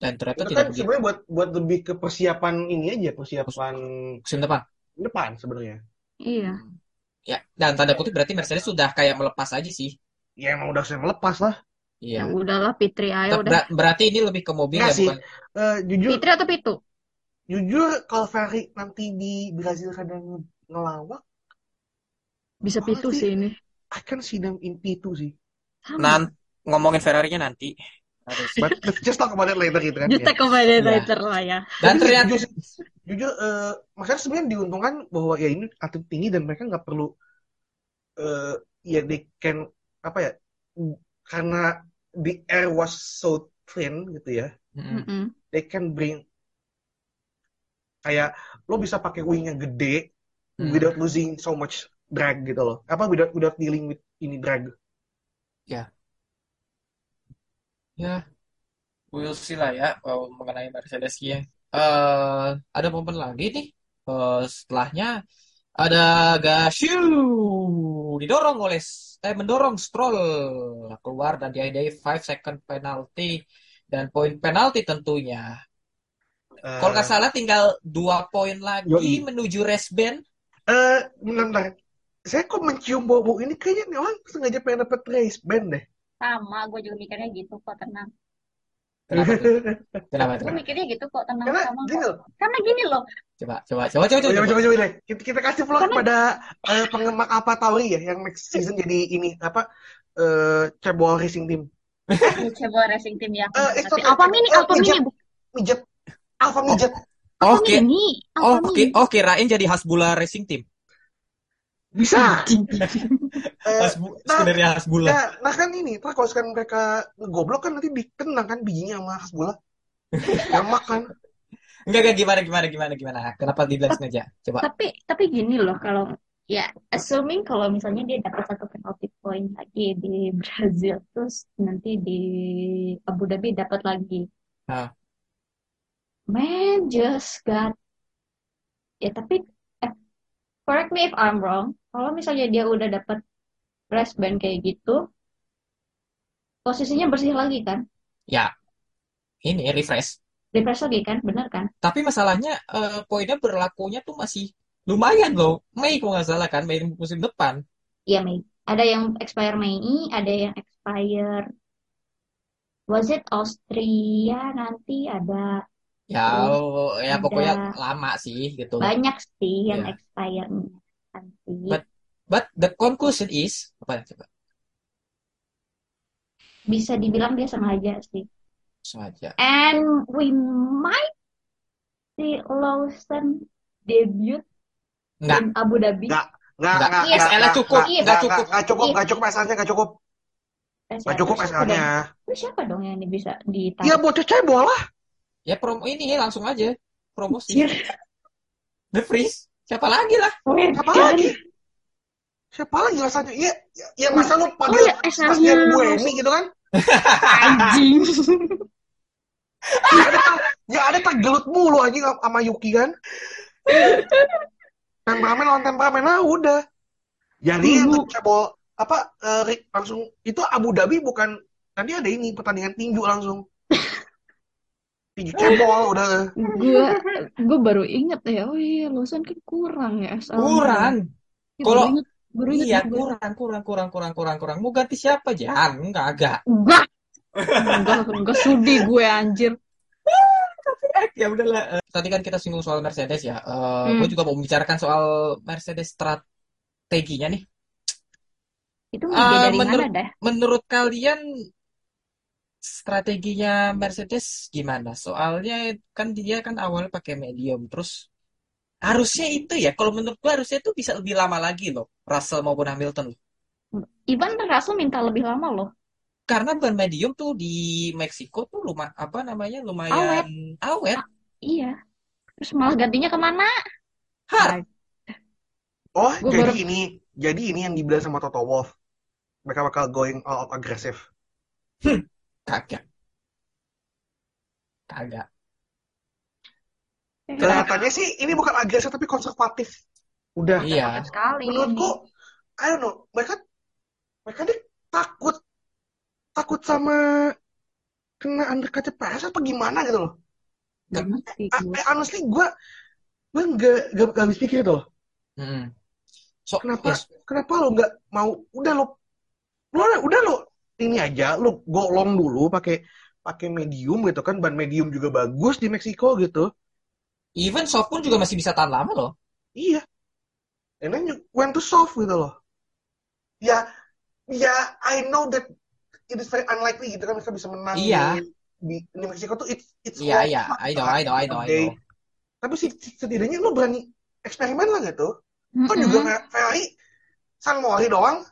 Dan ternyata Itu tidak kan sebenarnya buat buat lebih ke persiapan ini aja, persiapan Musim depan. depan sebenarnya. Iya. Ya, dan tanda kutip berarti Mercedes sudah kayak melepas aja sih. Ya emang udah saya melepas lah. Ya Iya. udahlah Fitri ayo Ber- udah. ber- berarti ini lebih ke mobil Enggak ya, sih. bukan? Eh, jujur Fitri atau Pitu? jujur kalau Ferrari nanti di Brazil kadang nge- ngelawak, Bisa Pitu sih ini. I can see them in P2 sih. Nan ngomongin Ferrari-nya nanti. Harus. But let's just talk about it later gitu kan. Just ya. take a minute Iya. later lah ya. Dan ternyata jujur, jujur eh, makanya sebenarnya diuntungkan bahwa ya ini atlet tinggi dan mereka nggak perlu eh ya they can apa ya karena the air was so thin gitu ya Mm-mm. Mm-mm. they can bring kayak lo bisa pakai wing yang gede Hmm. without losing so much drag gitu loh apa without without dealing with ini drag Ya, we'll see lah ya eh, mengenai Mercedes ya. Eh, ada momen lagi nih. Eh, setelahnya ada Gashu didorong oleh eh mendorong Stroll keluar dan diadai 5 second penalty dan poin penalti tentunya. Eh, Kalau nggak salah tinggal dua poin lagi Yoi. menuju race ban. eh bentar. saya kok mencium bau-bau ini kayaknya nih orang sengaja pengen dapet race band deh Sama, gue juga mikirnya gitu kok tenang. Kenapa tuh? Kenapa tuh? mikirnya gitu kok tenang karena sama gini loh Karena gini loh, Coba, coba, coba, coba, Oh, coba. coba, coba. coba, coba deh. Kita, kita kasih vlog Karena- kepada eh, penggemar Alpha Tauri ya, yang next season jadi ini apa eh cebol racing team. coba racing team ya. Eh, it's Tapi okay. apa mini, Eh, apa mini, mijet. Mijet, Alpha mijet. apa Oke, oh, apa oke, mini. oh, kirain jadi Hasbula Racing Team. Bisa. Eh, Hasbu, nah, sebenarnya Hasbula. ya, nah kan ini, ntar kalau sekarang mereka ngegoblok kan nanti dikenang kan bijinya sama Hasbula. Yang makan. Enggak, enggak, gimana, gimana, gimana, gimana. Kenapa dibilang sengaja? Coba. Tapi tapi gini loh kalau ya assuming kalau misalnya dia dapat satu penalty point lagi di Brazil terus nanti di Abu Dhabi dapat lagi. Nah. Man just got ya tapi eh, correct me if I'm wrong. Kalau misalnya dia udah dapat race ban kayak gitu, posisinya bersih lagi kan? Ya, ini refresh. Refresh lagi kan? Bener kan? Tapi masalahnya eh, poinnya berlakunya tuh masih lumayan loh. Mei kalau nggak salah kan, Mei musim depan. Iya, Mei. Ada yang expire Mei, ada yang expire was it Austria nanti ada Ya, Terus oh, ya ada- pokoknya lama sih gitu. banyak sih yang Iya. expire nanti. But- But the conclusion is apa coba? Bisa dibilang dia sengaja sih. Sengaja. And we might see Lawson debut Enggak, in Abu Dhabi. Nggak. Nggak, Nggak. nggak, Iya, nggak, nggak, cukup, nggak, nggak nggak, cukup. nggak cukup, Iya. nggak cukup nggak cukup. Nggak cukup SL-nya. Terus siapa dong yang bisa ditarik? Ya bocah cebol lah. Ya promo ini langsung aja promosi. Anjir. The Freeze. Siapa lagi lah? Wait, Siapa kan? lagi? Siapa lagi rasanya? Iya, ya, ya masa lu Oh panggil ya, SL-nya Sebastian gue ini gitu kan? anjing. Ya ada, ya ada tergelut mulu anjing sama Yuki kan? Temperamen lawan temperamen, nah udah. Jadi Dulu. untuk cebol apa eh, Rick, langsung itu Abu Dhabi bukan tadi ada ini pertandingan tinju langsung. Tinju cebol udah. gue gue baru inget ya oh iya Lawson kan kurang ya SL Kurang. Ya, Kalau baru inget iya gue. kurang kurang kurang kurang kurang kurang. Mau ganti siapa Jan? Enggak agak. enggak enggak enggak sudi gue anjir Ya udahlah. Eh, Tadi kan kita singgung soal Mercedes ya. Eh, Hmm. Gue juga mau membicarakan soal Mercedes strateginya nih. itu ide Ah, dari menurut- mana dah Menurut kalian strateginya Mercedes gimana? Soalnya kan dia kan awalnya pakai medium, terus harusnya itu ya. Kalau menurut gua harusnya itu bisa lebih lama lagi loh, Russell maupun Hamilton. Ivan Russell minta lebih lama loh Karena ban medium tuh di Meksiko tuh lumayan apa namanya lumayan awet. iya terus malah gantinya ke mana Hard. Oh, Gua jadi baru- ini, jadi ini yang dibilang sama Toto Wolff. Mereka bakal going all out agresif. Kagak. Kagak. Kelihatannya sih ini bukan agresif tapi konservatif. Udah. Iya. sekali Menurutku, I don't know, mereka mereka nih takut takut sama kena undercut CPS apa gimana gitu loh. Gak ngerti gue eh, honestly gue gue nggak nggak nggak habis pikir tuh. Mm. So, Kenapa yes. kenapa lo nggak mau udah lo lo udah lo ini aja lo golong dulu pakai pakai medium gitu kan ban medium juga bagus di Meksiko gitu. Even soft pun juga masih bisa tahan lama loh. Iya. And then you went to soft gitu loh. Ya, ya I know that it is very unlikely gitu kan mereka bisa menang Iya. di, di, Meksiko tuh it's it's Iya, iya. luck I know, I know, I know, I know. Tapi sih- setidaknya lo berani eksperimen lah gitu. Kan Mm-mm. juga kayak Ferrari San Mori doang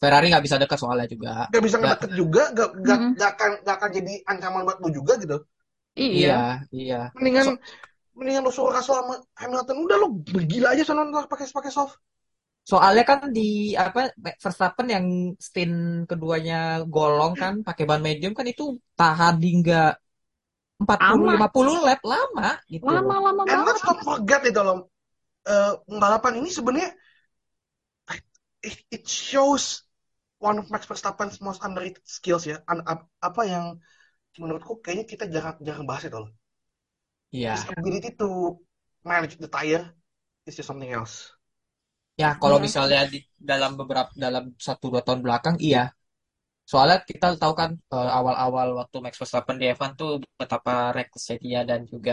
Ferrari nggak bisa dekat soalnya juga. gak bisa Nggak. ngedeket juga gak, gak, Mm-mm. gak akan gak akan jadi ancaman buat lo juga gitu. iya Iya, iya. Mendingan mendingan lo suruh Russell sama Hamilton udah lo bergila aja sana ntar pakai pakai soft. Soalnya kan di apa Verstappen yang stint keduanya golong kan pakai ban medium kan itu tahan hingga 40 Lama. 50 lap lama gitu. lama-lama And banget let's not forget itu loh, eh, balapan ini sebenarnya it, it shows one of Max Verstappen's most underrated skills ya. An- ap- apa yang menurutku kayaknya kita jarang jarang bahas itu loh. Iya. His ability to manage the tire is just something else. Ya, kalau Iya. misalnya di dalam beberapa dalam satu dua tahun belakang iya. Soalnya kita tahu kan eh, awal-awal waktu Max Verstappen di F1 tuh betapa reckless dia dan juga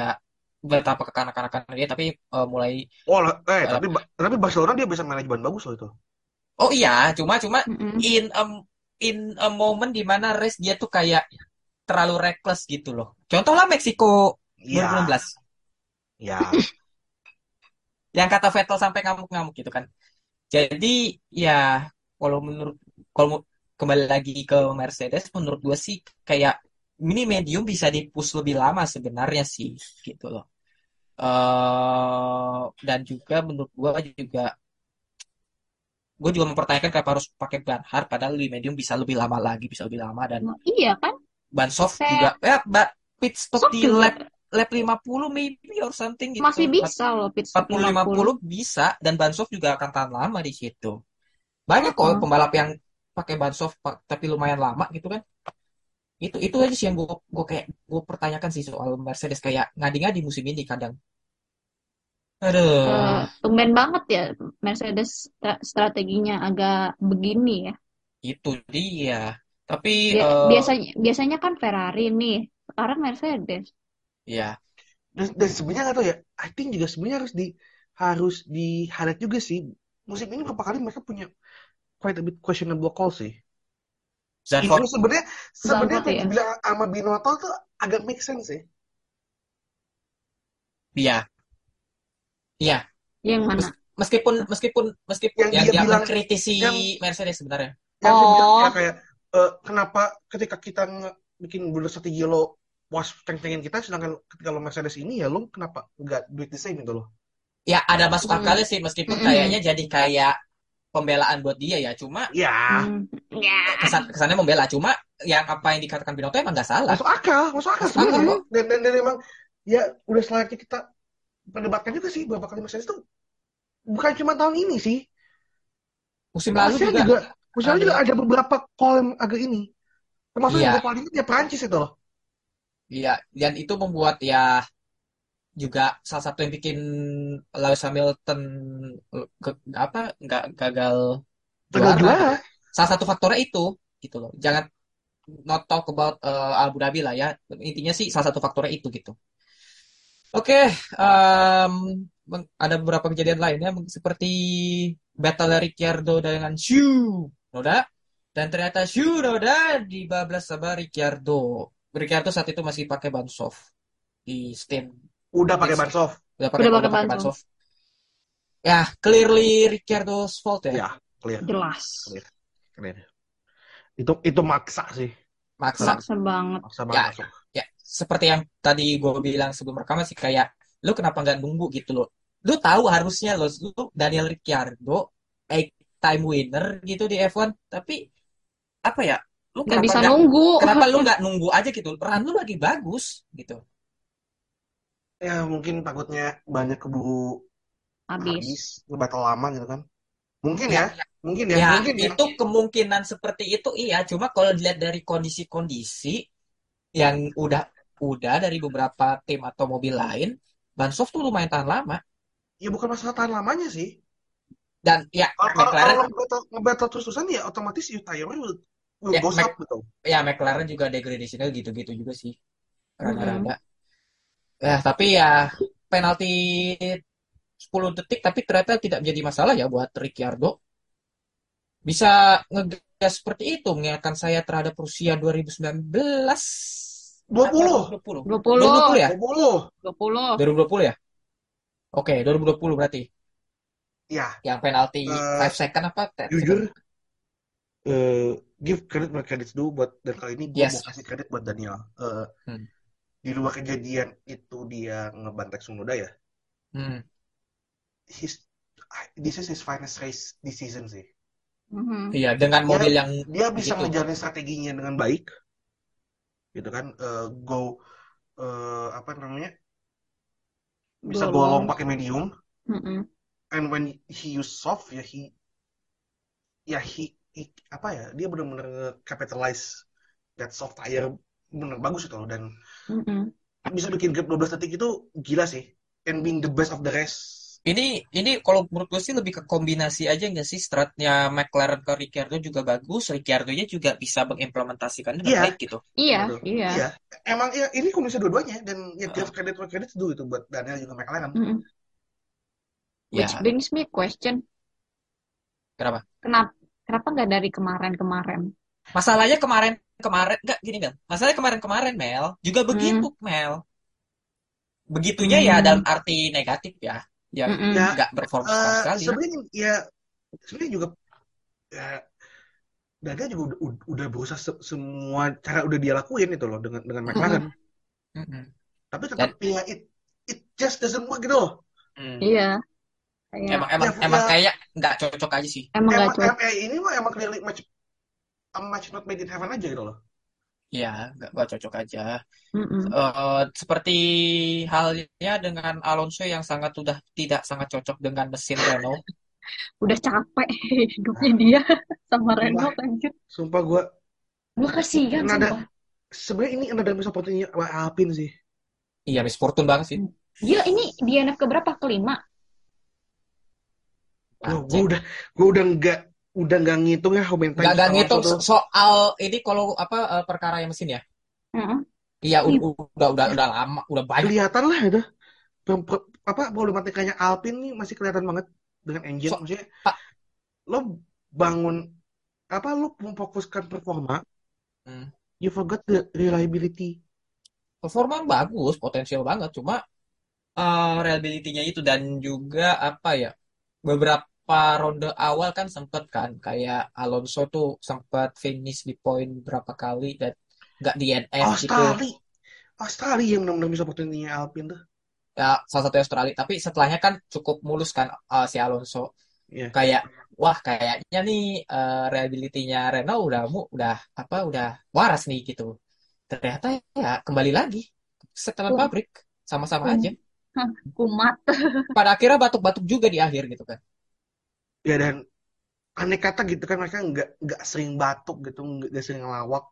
betapa kekanak-kanakan dia tapi eh, mulai Oh, eh tapi Ba- tapi Barcelona dia bisa manajemen bagus loh itu. Oh iya, cuma cuma Mm-mm. in a, in a moment di mana race dia tuh kayak terlalu reckless gitu loh. Contohlah Meksiko Iya, 2016 iya. yang kata Vettel sampai ngamuk-ngamuk gitu kan. Jadi ya kalau menurut kalau kembali lagi ke Mercedes menurut gue sih kayak mini medium bisa dipush lebih lama sebenarnya sih gitu loh. eh dan juga menurut gue juga gue juga mempertanyakan kenapa harus pakai ban hard padahal di medium bisa lebih lama lagi bisa lebih lama dan iya kan ban soft Kayak- juga ya ba- pit stop Soft di juga lap lap 50 maybe or something gitu. masih bisa loh pit stop 40 50 bisa dan ban soft juga akan tahan lama di situ. Banyak kok Uh-uh. pembalap yang pakai ban soft tapi lumayan lama gitu kan. Itu itu aja sih yang gue gue kayak gue pertanyakan sih soal Mercedes kayak ngadi-ngadi musim ini kadang. Aduh. Eh, tumben banget ya Mercedes stra- strateginya agak begini ya. Itu dia. Tapi Bia- eh, biasanya biasanya kan Ferrari nih, sekarang Mercedes. ya Dan, dan sebenarnya nggak tahu ya, I think juga sebenarnya harus di harus di highlight juga sih. Musim ini beberapa kali mereka punya quite a bit questionable call sih. Zandvoort Itu sebenarnya sebenarnya ya. dibilang sama Binotto tuh agak make sense sih. iya. Iya, Yang mana? Mes- meskipun meskipun meskipun Yang yang dia dia bilang- mengkritisi yang- Mercedes sebenarnya. yang dia bilang Oh. ya kayak eh, kenapa ketika kita bikin build strategi lo puas ceng-cengin kita sedangkan ketika lo Mercedes ini ya lo kenapa nggak do it the same gitu loh Ya ada masuk Hmm. akalnya sih meskipun Mm-mm. kayaknya jadi kayak pembelaan buat dia ya. Cuma ya Hmm. Ya. kesan kesannya membela. Cuma yang apa yang dikatakan Binotto emang nggak salah. masuk akal masuk akal Masuk akal dan, dan dan emang ya udah selayaknya kita perdebatkan juga sih berapa kali Mercedes tuh bukan cuma tahun ini sih Musim lalu juga. juga Malaysia ada. juga ada beberapa call yang agak ini termasuk Iya. yang paling ingat ya Prancis itu loh Iya, dan itu membuat ya juga salah satu yang bikin Lewis Hamilton ke- apa nggak gagal juara. juara Salah satu faktornya itu gitu loh. Jangan not talk about eh, Abu Dhabi lah ya. Intinya sih salah satu faktornya itu gitu. Oke, em, meng- ada beberapa kejadian lainnya seperti battle Ricciardo dengan Shu Noda dan ternyata Shu Noda dibablas sama Ricciardo. Ricciardo saat itu masih pakai ban soft di Steam udah pakai ban soft udah pakai ban soft. Ya, clearly Ricciardo's fault ya. ya clear Jelas. clear itu itu maksa sih Maksa. Maksa banget. maksa banget masuk ya seperti yang tadi gue bilang sebelum rekaman sih kayak lu kenapa nggak nunggu? gitu loh. Lu tahu harusnya lo lu Daniel Ricciardo eight time winner gitu di F1 tapi apa ya lu Gak kenapa bisa nggak nunggu. kenapa lu nggak nunggu aja gitu run lu lagi bagus gitu. Ya mungkin takutnya banyak keburu Habis. habis ngebatal lama gitu kan. Mungkin Ya, ya. mungkin ya ya mungkin ya. itu kemungkinan seperti itu iya. Cuma kalau dilihat dari kondisi-kondisi yang udah udah dari beberapa tim atau mobil lain ban soft tuh lumayan tahan lama. Ya bukan masalah tahan lamanya sih. Dan ya kalau McLaren kalau ngebattle ngebattle terus-terusan ya otomatis you tire will, will Ya, Mac- up gitu ya McLaren juga degradationnya gitu-gitu juga sih. Rada-rada. Ya tapi ya penalti 10 detik tapi ternyata tidak menjadi masalah ya buat Ricciardo. Bisa ngegas seperti itu mengingatkan saya terhadap Rusia 2019 20. 20 20. 2020 ya 20 20. 2020 ya oke 2020 berarti ya yang penalti 5 second apa 10 jujur second? eh give credit where credit's due buat dan kali ini gue Yes. mau kasih kredit buat Daniel Eh, Hmm. di luar kejadian itu dia ngebantek Sunoda ya Hmm. his this is his finest race this season sih Mhm. iya dengan Dia- mobil yang dia bisa Begitu. ngejalanin strateginya dengan baik gitu kan Eh, go eh, apa namanya bisa Golong. golong pakai medium Mhm. and when he use soft ya he ya he, he- apa ya dia benar-benar capitalize that soft tire bener bagus itu loh dan Mhm. bisa bikin gap 12 detik itu gila sih and being the best of the rest Ini ini kalau menurut gue sih lebih ke kombinasi aja nggak sih stratnya McLaren ke Ricciardo juga bagus, Ricciardo-nya juga bisa mengimplementasikannya dengan Iya. baik gitu. Iya, Gitu. iya. Iya, emang ya ini kombinasi dua-duanya dan ya give credit credit due itu buat Daniel juga McLaren. Mhm. Ya, Which brings me question. kenapa? Kenapa kenapa nggak dari kemarin-kemarin? Masalahnya kemarin kemarin nggak gini Mel. Masalahnya kemarin-kemarin Mel juga begitu Mel. Begitunya ya Hmm. dalam arti negatif ya, yang. Ya, nggak perform sama Eh, sekali. sebenarnya ya sebenarnya juga ya Daniel juga udah, udah- udah berusaha se- semua cara udah dia lakuin itu loh dengan dengan McLaren. Mm-mm. Tapi tetap ya it it just doesn't work gitu loh. Hmm. Iya. Kayak Emang emang Ya, emang ya. kayak nggak cocok aja sih. emang Emang, cocok. em- eh, ini mah emang clearly match a match not made in heaven aja gitu loh. Iya, nggak nggak cocok aja. Mhm. Eh, seperti halnya dengan Alonso yang sangat sudah tidak sangat cocok dengan mesin Renault. Udah capek hidupnya dia sama Renault anjir. Sumpah gua Gua kasihan Nada- sumpah. sebenarnya ini ada miss opportunity buat Alpine sih. Iya, Miss Fortune banget sih. Gila ini DNF keberapa? Kelima? Gua, gua udah gua udah nggak udah nggak ngitung ya how many times Nggak ngitung soal ini kalau apa eh, perkara yang mesin ya. Heeh. Iya, u- udah udah udah lama, udah banyak. kelihatan lah itu apa problematikanya Alpine nih masih kelihatan banget dengan engine So- maksudnya Pak. lo bangun apa lo memfokuskan performa Hmm. you forgot the reliability Performa bagus, potensial banget, cuma eh, reliability-nya itu dan juga apa ya? beberapa ronde awal kan sempet kan kayak Alonso tuh sempet finish di poin berapa kali dan nggak DNF gitu. Australia. Australia yang benar-benar bisa opportunity-nya Alpine tuh. Ya, salah satu Australia. Tapi setelahnya kan cukup mulus kan uh, si Alonso. Iya. Kayak wah kayaknya nih uh, reliability-nya Renault udah mu- udah apa udah waras nih gitu. Ternyata ya kembali lagi setelan Kum- pabrik sama-sama kum- aja. Kumat. Pada akhirnya batuk-batuk juga di akhir gitu kan. Ya dan aneh kata gitu kan mereka nggak nggak sering batuk gitu, nggak nggak sering ngelawak.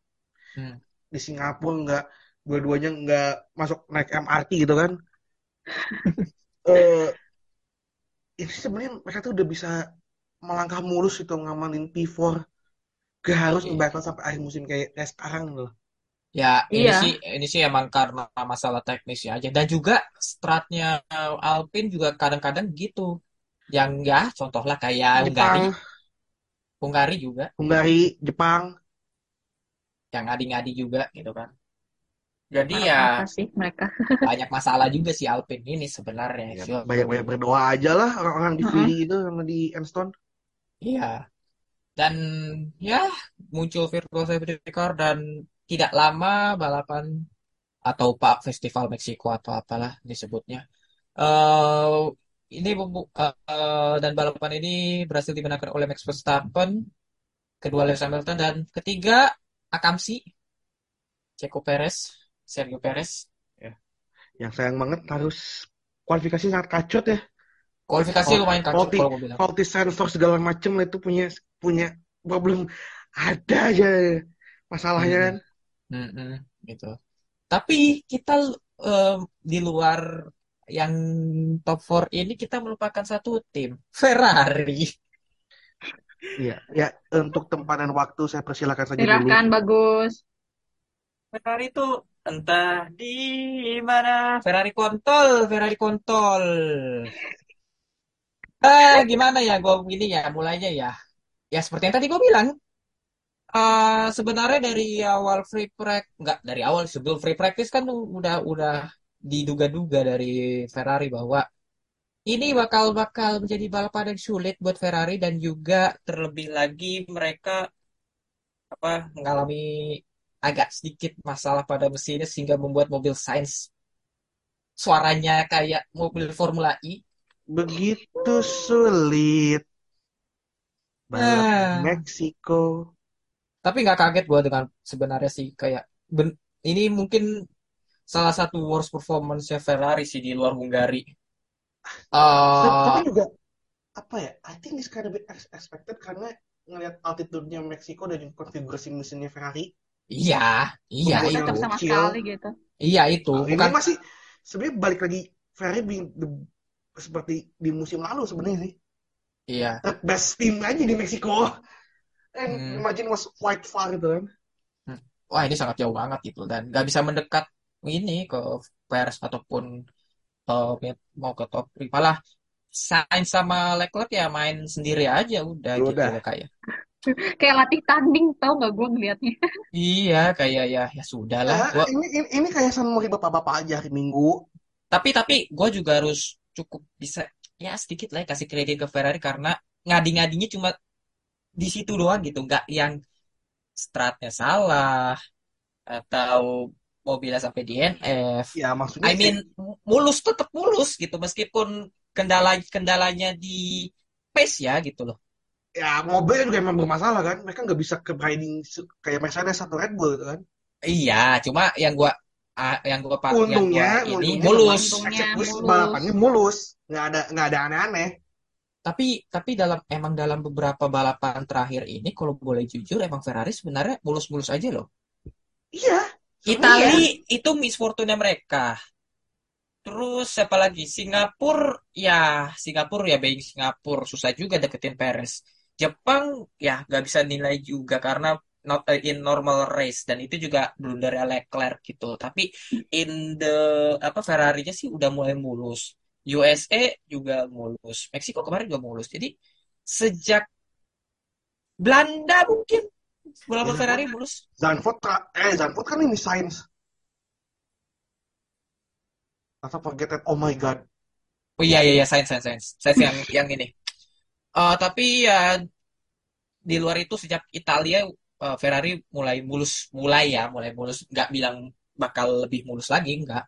Hmm. Di Singapura nggak dua-duanya nggak masuk naik MRT gitu kan. Eh ini sebenarnya mereka tuh udah bisa melangkah mulus itu ngamanin P4. Gak harus Iya. ngebattle sampai akhir musim kayak, kayak sekarang loh. Ya, ini Iya. sih ini sih emang karena masalah teknisnya aja dan juga stratnya Alpine juga kadang-kadang gitu. Yang ya contohlah kayak Jepang, Hungari, Hungari juga Hungari, Jepang. yang ngadi-ngadi juga gitu kan. Jadi ya sih mereka. banyak masalah juga si Alpine ini sebenarnya. Ya, banyak-banyak berdoa aja lah orang-orang di Heeh. Philly itu sama di Enstone. Iya. Dan ya muncul virtual safety car dan tidak lama balapan atau Pak Festival Meksiko atau apalah disebutnya. eh ini eh, dan balapan ini berhasil dimenangkan oleh Max Verstappen, kedua Lewis Hamilton dan ketiga Akamsi, Checo Perez, Sergio Perez. Yang sayang banget harus kualifikasi sangat kacot ya. Kualifikasi lumayan kacau faulty, kalau bilang. faulty sensor segala macem lah itu punya punya problem ada aja masalahnya kan. Mm-mm, gitu. Tapi kita eh, di luar yang top 4 ini kita melupakan satu tim, Ferrari. Iya, ya untuk tempat dan waktu saya persilakan saja dulu. Silahkan bagus. Ferrari itu entah di mana. Ferrari kontol, Ferrari kontol. Eh, gimana ya gue gini ya mulainya ya. Ya seperti yang tadi gue bilang. eh sebenarnya dari awal free practice, nggak dari awal sebelum free practice kan udah udah diduga-duga dari Ferrari bahwa ini bakal bakal menjadi balapan yang sulit buat Ferrari dan juga terlebih lagi mereka apa mengalami agak sedikit masalah pada mesinnya sehingga membuat mobil Sainz suaranya kayak mobil Formula E. Begitu sulit. Balapan Ah. Meksiko. Tapi nggak kaget gue dengan sebenarnya sih kayak ben- ini mungkin salah satu worst performance-nya Ferrari sih di luar Hungari. Tapi eh tapi juga apa ya? I think this kind of bit expected karena ngelihat altitude-nya Meksiko dan konfigurasi mesinnya Ferrari. iya, iya itu, sama kecil. sekali gitu. iya itu Nah, ini bukan masih sebenarnya balik lagi Ferrari being the- seperti di musim lalu sebenarnya sih. iya. The best team aja di Meksiko. And Hmm. imagine was quite far gitu kan. Wah ini sangat jauh banget gitu dan nggak bisa mendekat ini ke Perez ataupun eh, mau ke top 3 malah Sainz sama Leclerc ya main sendiri aja udah gitu Udah. loh kayak Kayak latih tanding tau nggak gue ngeliatnya. iya kayak ya ya sudah lah Nah, gua ini, ini, ini kayak Mori bapak-bapak aja hari Minggu. tapi tapi gue juga harus cukup bisa ya sedikit lah ya kasih kredit ke Ferrari karena ngadi-ngadinya cuma di situ doang gitu nggak yang stratnya salah atau mobilnya sampai DNF Ya maksudnya I mean mulus tetap mulus gitu meskipun kendala kendalanya di pace ya gitu loh ya mobilnya juga emang bermasalah kan. Mereka nggak bisa ke riding se- kayak Mercedes atau Red Bull gitu kan. iya cuma yang gua ah, yang gua pak yang Untungnya, gua ini untungnya mulus Untungnya mulus. balapannya mulus. Nggak ada nggak ada aneh-aneh. tapi tapi dalam emang dalam beberapa balapan terakhir ini kalau boleh jujur emang Ferrari sebenarnya mulus-mulus aja loh Iya. Itali itu misfortune mereka. Terus siapa lagi? Singapura ya Singapura ya being Singapura. Susah juga deketin Perez Jepang ya nggak bisa nilai juga karena not in normal race. Dan itu juga belum dari Leclerc gitu. Tapi in the apa Ferrari-nya sih udah mulai mulus. USA juga mulus. Meksiko kemarin juga mulus. Jadi sejak Belanda mungkin balapan Ya, Ferrari mulus tra- eh Zandvoort kan ini Sainz. Atau forget. Oh my god. oh iya iya iya sains sains sains sains yang yang ini Eh, tapi ya di luar itu sejak Italia eh, Ferrari mulai mulus mulai ya mulai mulus nggak bilang bakal lebih mulus lagi nggak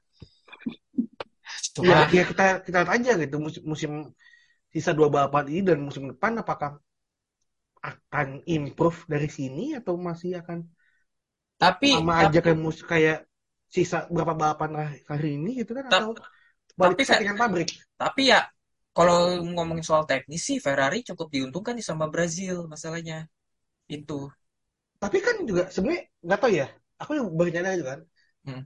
Ya, cuma ya kita kita lihat aja gitu musim, musim sisa dua balapan ini dan musim depan apakah akan improve dari sini atau masih akan tapi sama aja tapi kayak mus kayak sisa berapa balapan hari ini gitu kan ta- atau balik tapi ke settingan pabrik tapi ya kalau ngomongin soal teknis sih Ferrari cukup diuntungkan nih sama Brazil masalahnya itu tapi kan juga sebenarnya nggak tahu ya aku yang baru nyadar juga kan Hmm.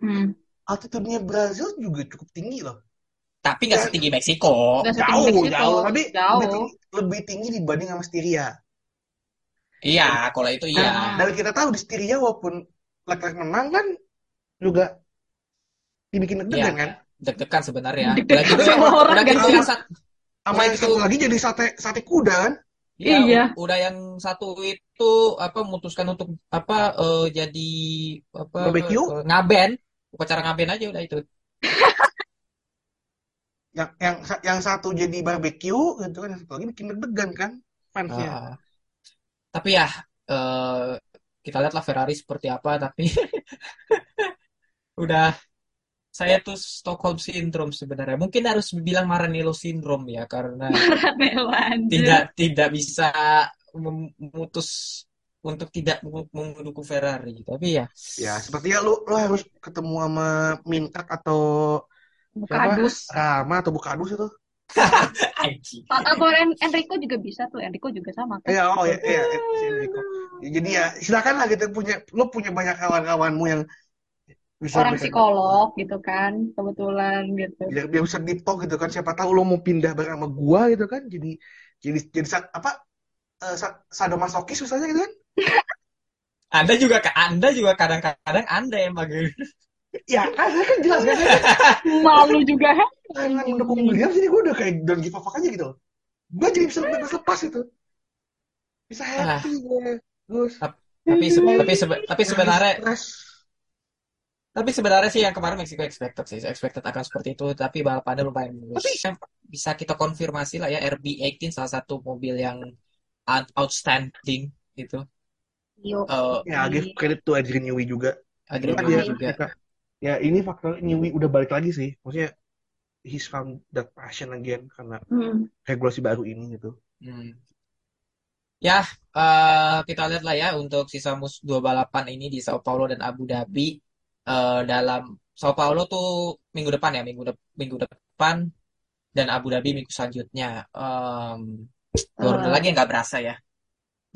Hmm. altitude-nya Brazil juga cukup tinggi loh tapi nggak setinggi Meksiko setinggi jauh Meksiko. jauh tapi lebih Jauh. tinggi, lebih tinggi dibanding sama Styria iya kalau itu iya Ah. dan kita tahu di Styria walaupun Leclerc menang kan juga dibikin deg-degan Iya. kan deg-degan sebenarnya Deg-degan gitu sama orang udah gitu yang sat- sama yang satu lagi jadi sate sate kuda kan Iya, Iya. u- udah yang satu itu apa memutuskan untuk apa eh, jadi apa Barbecue? eh, ngaben, upacara ngaben aja udah itu. yang yang yang satu jadi barbecue gitu kan yang satu lagi bikin deg-degan kan fansnya Ah, tapi ya eh, kita lihatlah Ferrari seperti apa tapi udah saya tuh Stockholm Syndrome sebenarnya. Mungkin harus bilang Maranello Syndrome ya karena tidak tidak bisa mem- memutus untuk tidak mendukung Ferrari. Tapi ya ya sepertinya lu lu harus ketemu sama Mintak atau Bukadus. Rama atau Bukadus itu. Atau Enrico juga bisa tuh. Enrico juga sama kan. ya oh ya ya si Enrico. Ya, jadi ya silakan lah gitu punya lu punya banyak kawan-kawanmu yang bisa Orang bisa psikolog gitu kan. Kebetulan gitu. biar, biar bisa deep talk gitu kan siapa tahu lu mau pindah bareng sama gua gitu kan jadi jadi jadi apa eh, sa- sadomasokis misalnya gitu kan Anda juga Anda juga kadang-kadang Anda emang ya kan kan jelas kan Malu juga. dengan mendukung Williams ini gue udah kayak don't give a fuck aja gitu loh. Gue jadi bisa bebas lepas itu. Bisa Ah. happy gue. Gus. tapi se- tapi sebe- tapi sebenarnya tapi sebenarnya sih yang kemarin Meksiko expected sih expected akan seperti itu tapi balapannya lumayan mulus Yang bisa kita konfirmasi lah ya RB18 salah satu mobil yang out- outstanding gitu Yo. Eh, Ya, give credit to Adrian Newey juga. Adrian Cuma Newey dia- juga kita- ya ini faktor Newey udah balik lagi sih. Maksudnya he's found that passion again karena Hmm. regulasi baru ini gitu. Hmm. Ya, eh, kita lihat lah ya untuk sisa mus dua balapan ini di Sao Paulo dan Abu Dhabi. Eh, dalam Sao Paulo tuh minggu depan ya, minggu de- minggu depan dan Abu Dhabi minggu selanjutnya. Ronde Eh. lagi nggak berasa ya.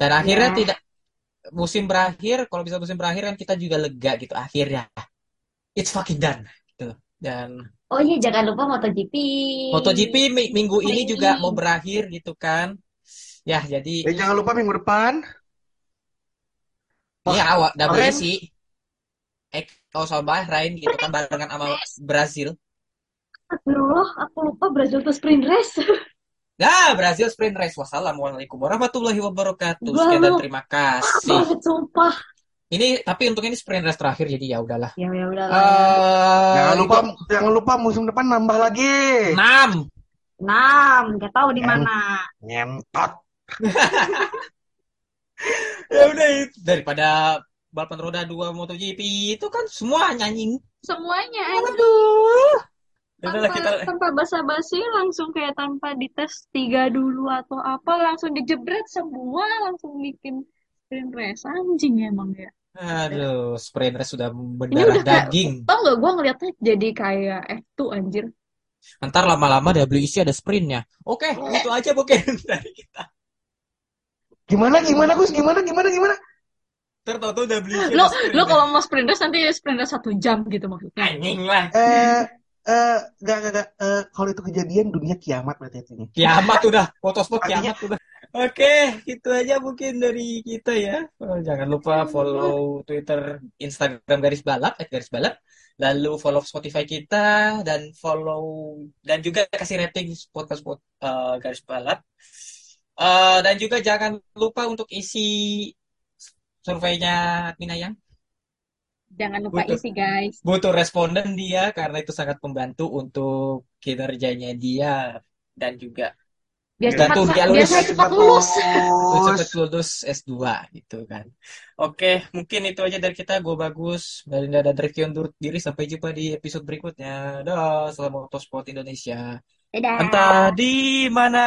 Dan akhirnya Ya. tidak musim berakhir, kalau bisa musim berakhir kan kita juga lega gitu. Akhirnya, it's fucking done gitu. Dan Oh iya jangan lupa MotoGP. MotoGP mi- minggu ini juga mau berakhir gitu kan. Ya, jadi Dan jangan lupa minggu depan Iya, awal kemarin- WEC. Eh, kalau soal Bahrain gitu kan barengan sama Brazil. Astagfirullah, aku lupa Brazil tuh sprint race. Nah, Brazil sprint race. Wassalamualaikum warahmatullahi wabarakatuh. Sekian dan terima kasih. Banget sumpah. Ini tapi untuk ini sprint race terakhir jadi ya udahlah. Ya ya udah lah. Eh, jangan lupa itu jangan lupa musim depan nambah lagi. enam. Enam, nggak tahu di mana. Nyentot. Ya udah itu daripada balapan roda dua MotoGP itu kan semua nyanyi. Semuanya. Aduh. Ya udahlah Tanpa, kita tanpa basa-basi langsung kayak tanpa dites tiga dulu atau apa langsung dijebret semua langsung bikin sprint race anjing emang ya. Aduh, sprint race sudah mendarah udah kayak- daging. Tau nggak gue ngeliatnya jadi kayak F2 anjir. Ntar lama-lama WEC ada sprintnya. Oke, itu aja mungkin dari kita. Gimana gimana Gus? Gimana gimana gimana? Ntar tau-tau WEC Lo lo kalau mau sprint race nanti sprint race satu jam gitu maksudnya. Anjing lah. Eh eh gak gak gak eh, kalau itu kejadian dunia kiamat berarti ini. Kiamat udah. Artinya- kiamat udah. Oke, itu aja mungkin dari kita ya. Oh, jangan lupa follow Twitter, Instagram garis balap, at garis balap. Lalu follow Spotify kita dan follow dan juga kasih rating podcast pod- eh, garis balap. Eh, dan juga jangan lupa untuk isi surveinya Admin Ayang. Jangan lupa Butuh. isi guys. butuh responden dia karena itu sangat membantu untuk kinerjanya dia dan juga Biar Dan cepat tuh biar lulus. saya cepat lulus. Tuh cepet lulus S2 gitu kan. Oke, mungkin itu aja dari kita. Gue bagus. Melinda dan Rifki undur diri. Sampai jumpa di episode berikutnya. Dah, salam motorsport Indonesia. Dadah. Entah di mana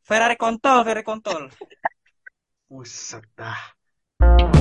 Ferrari kontol, Ferrari kontol. Buset dah.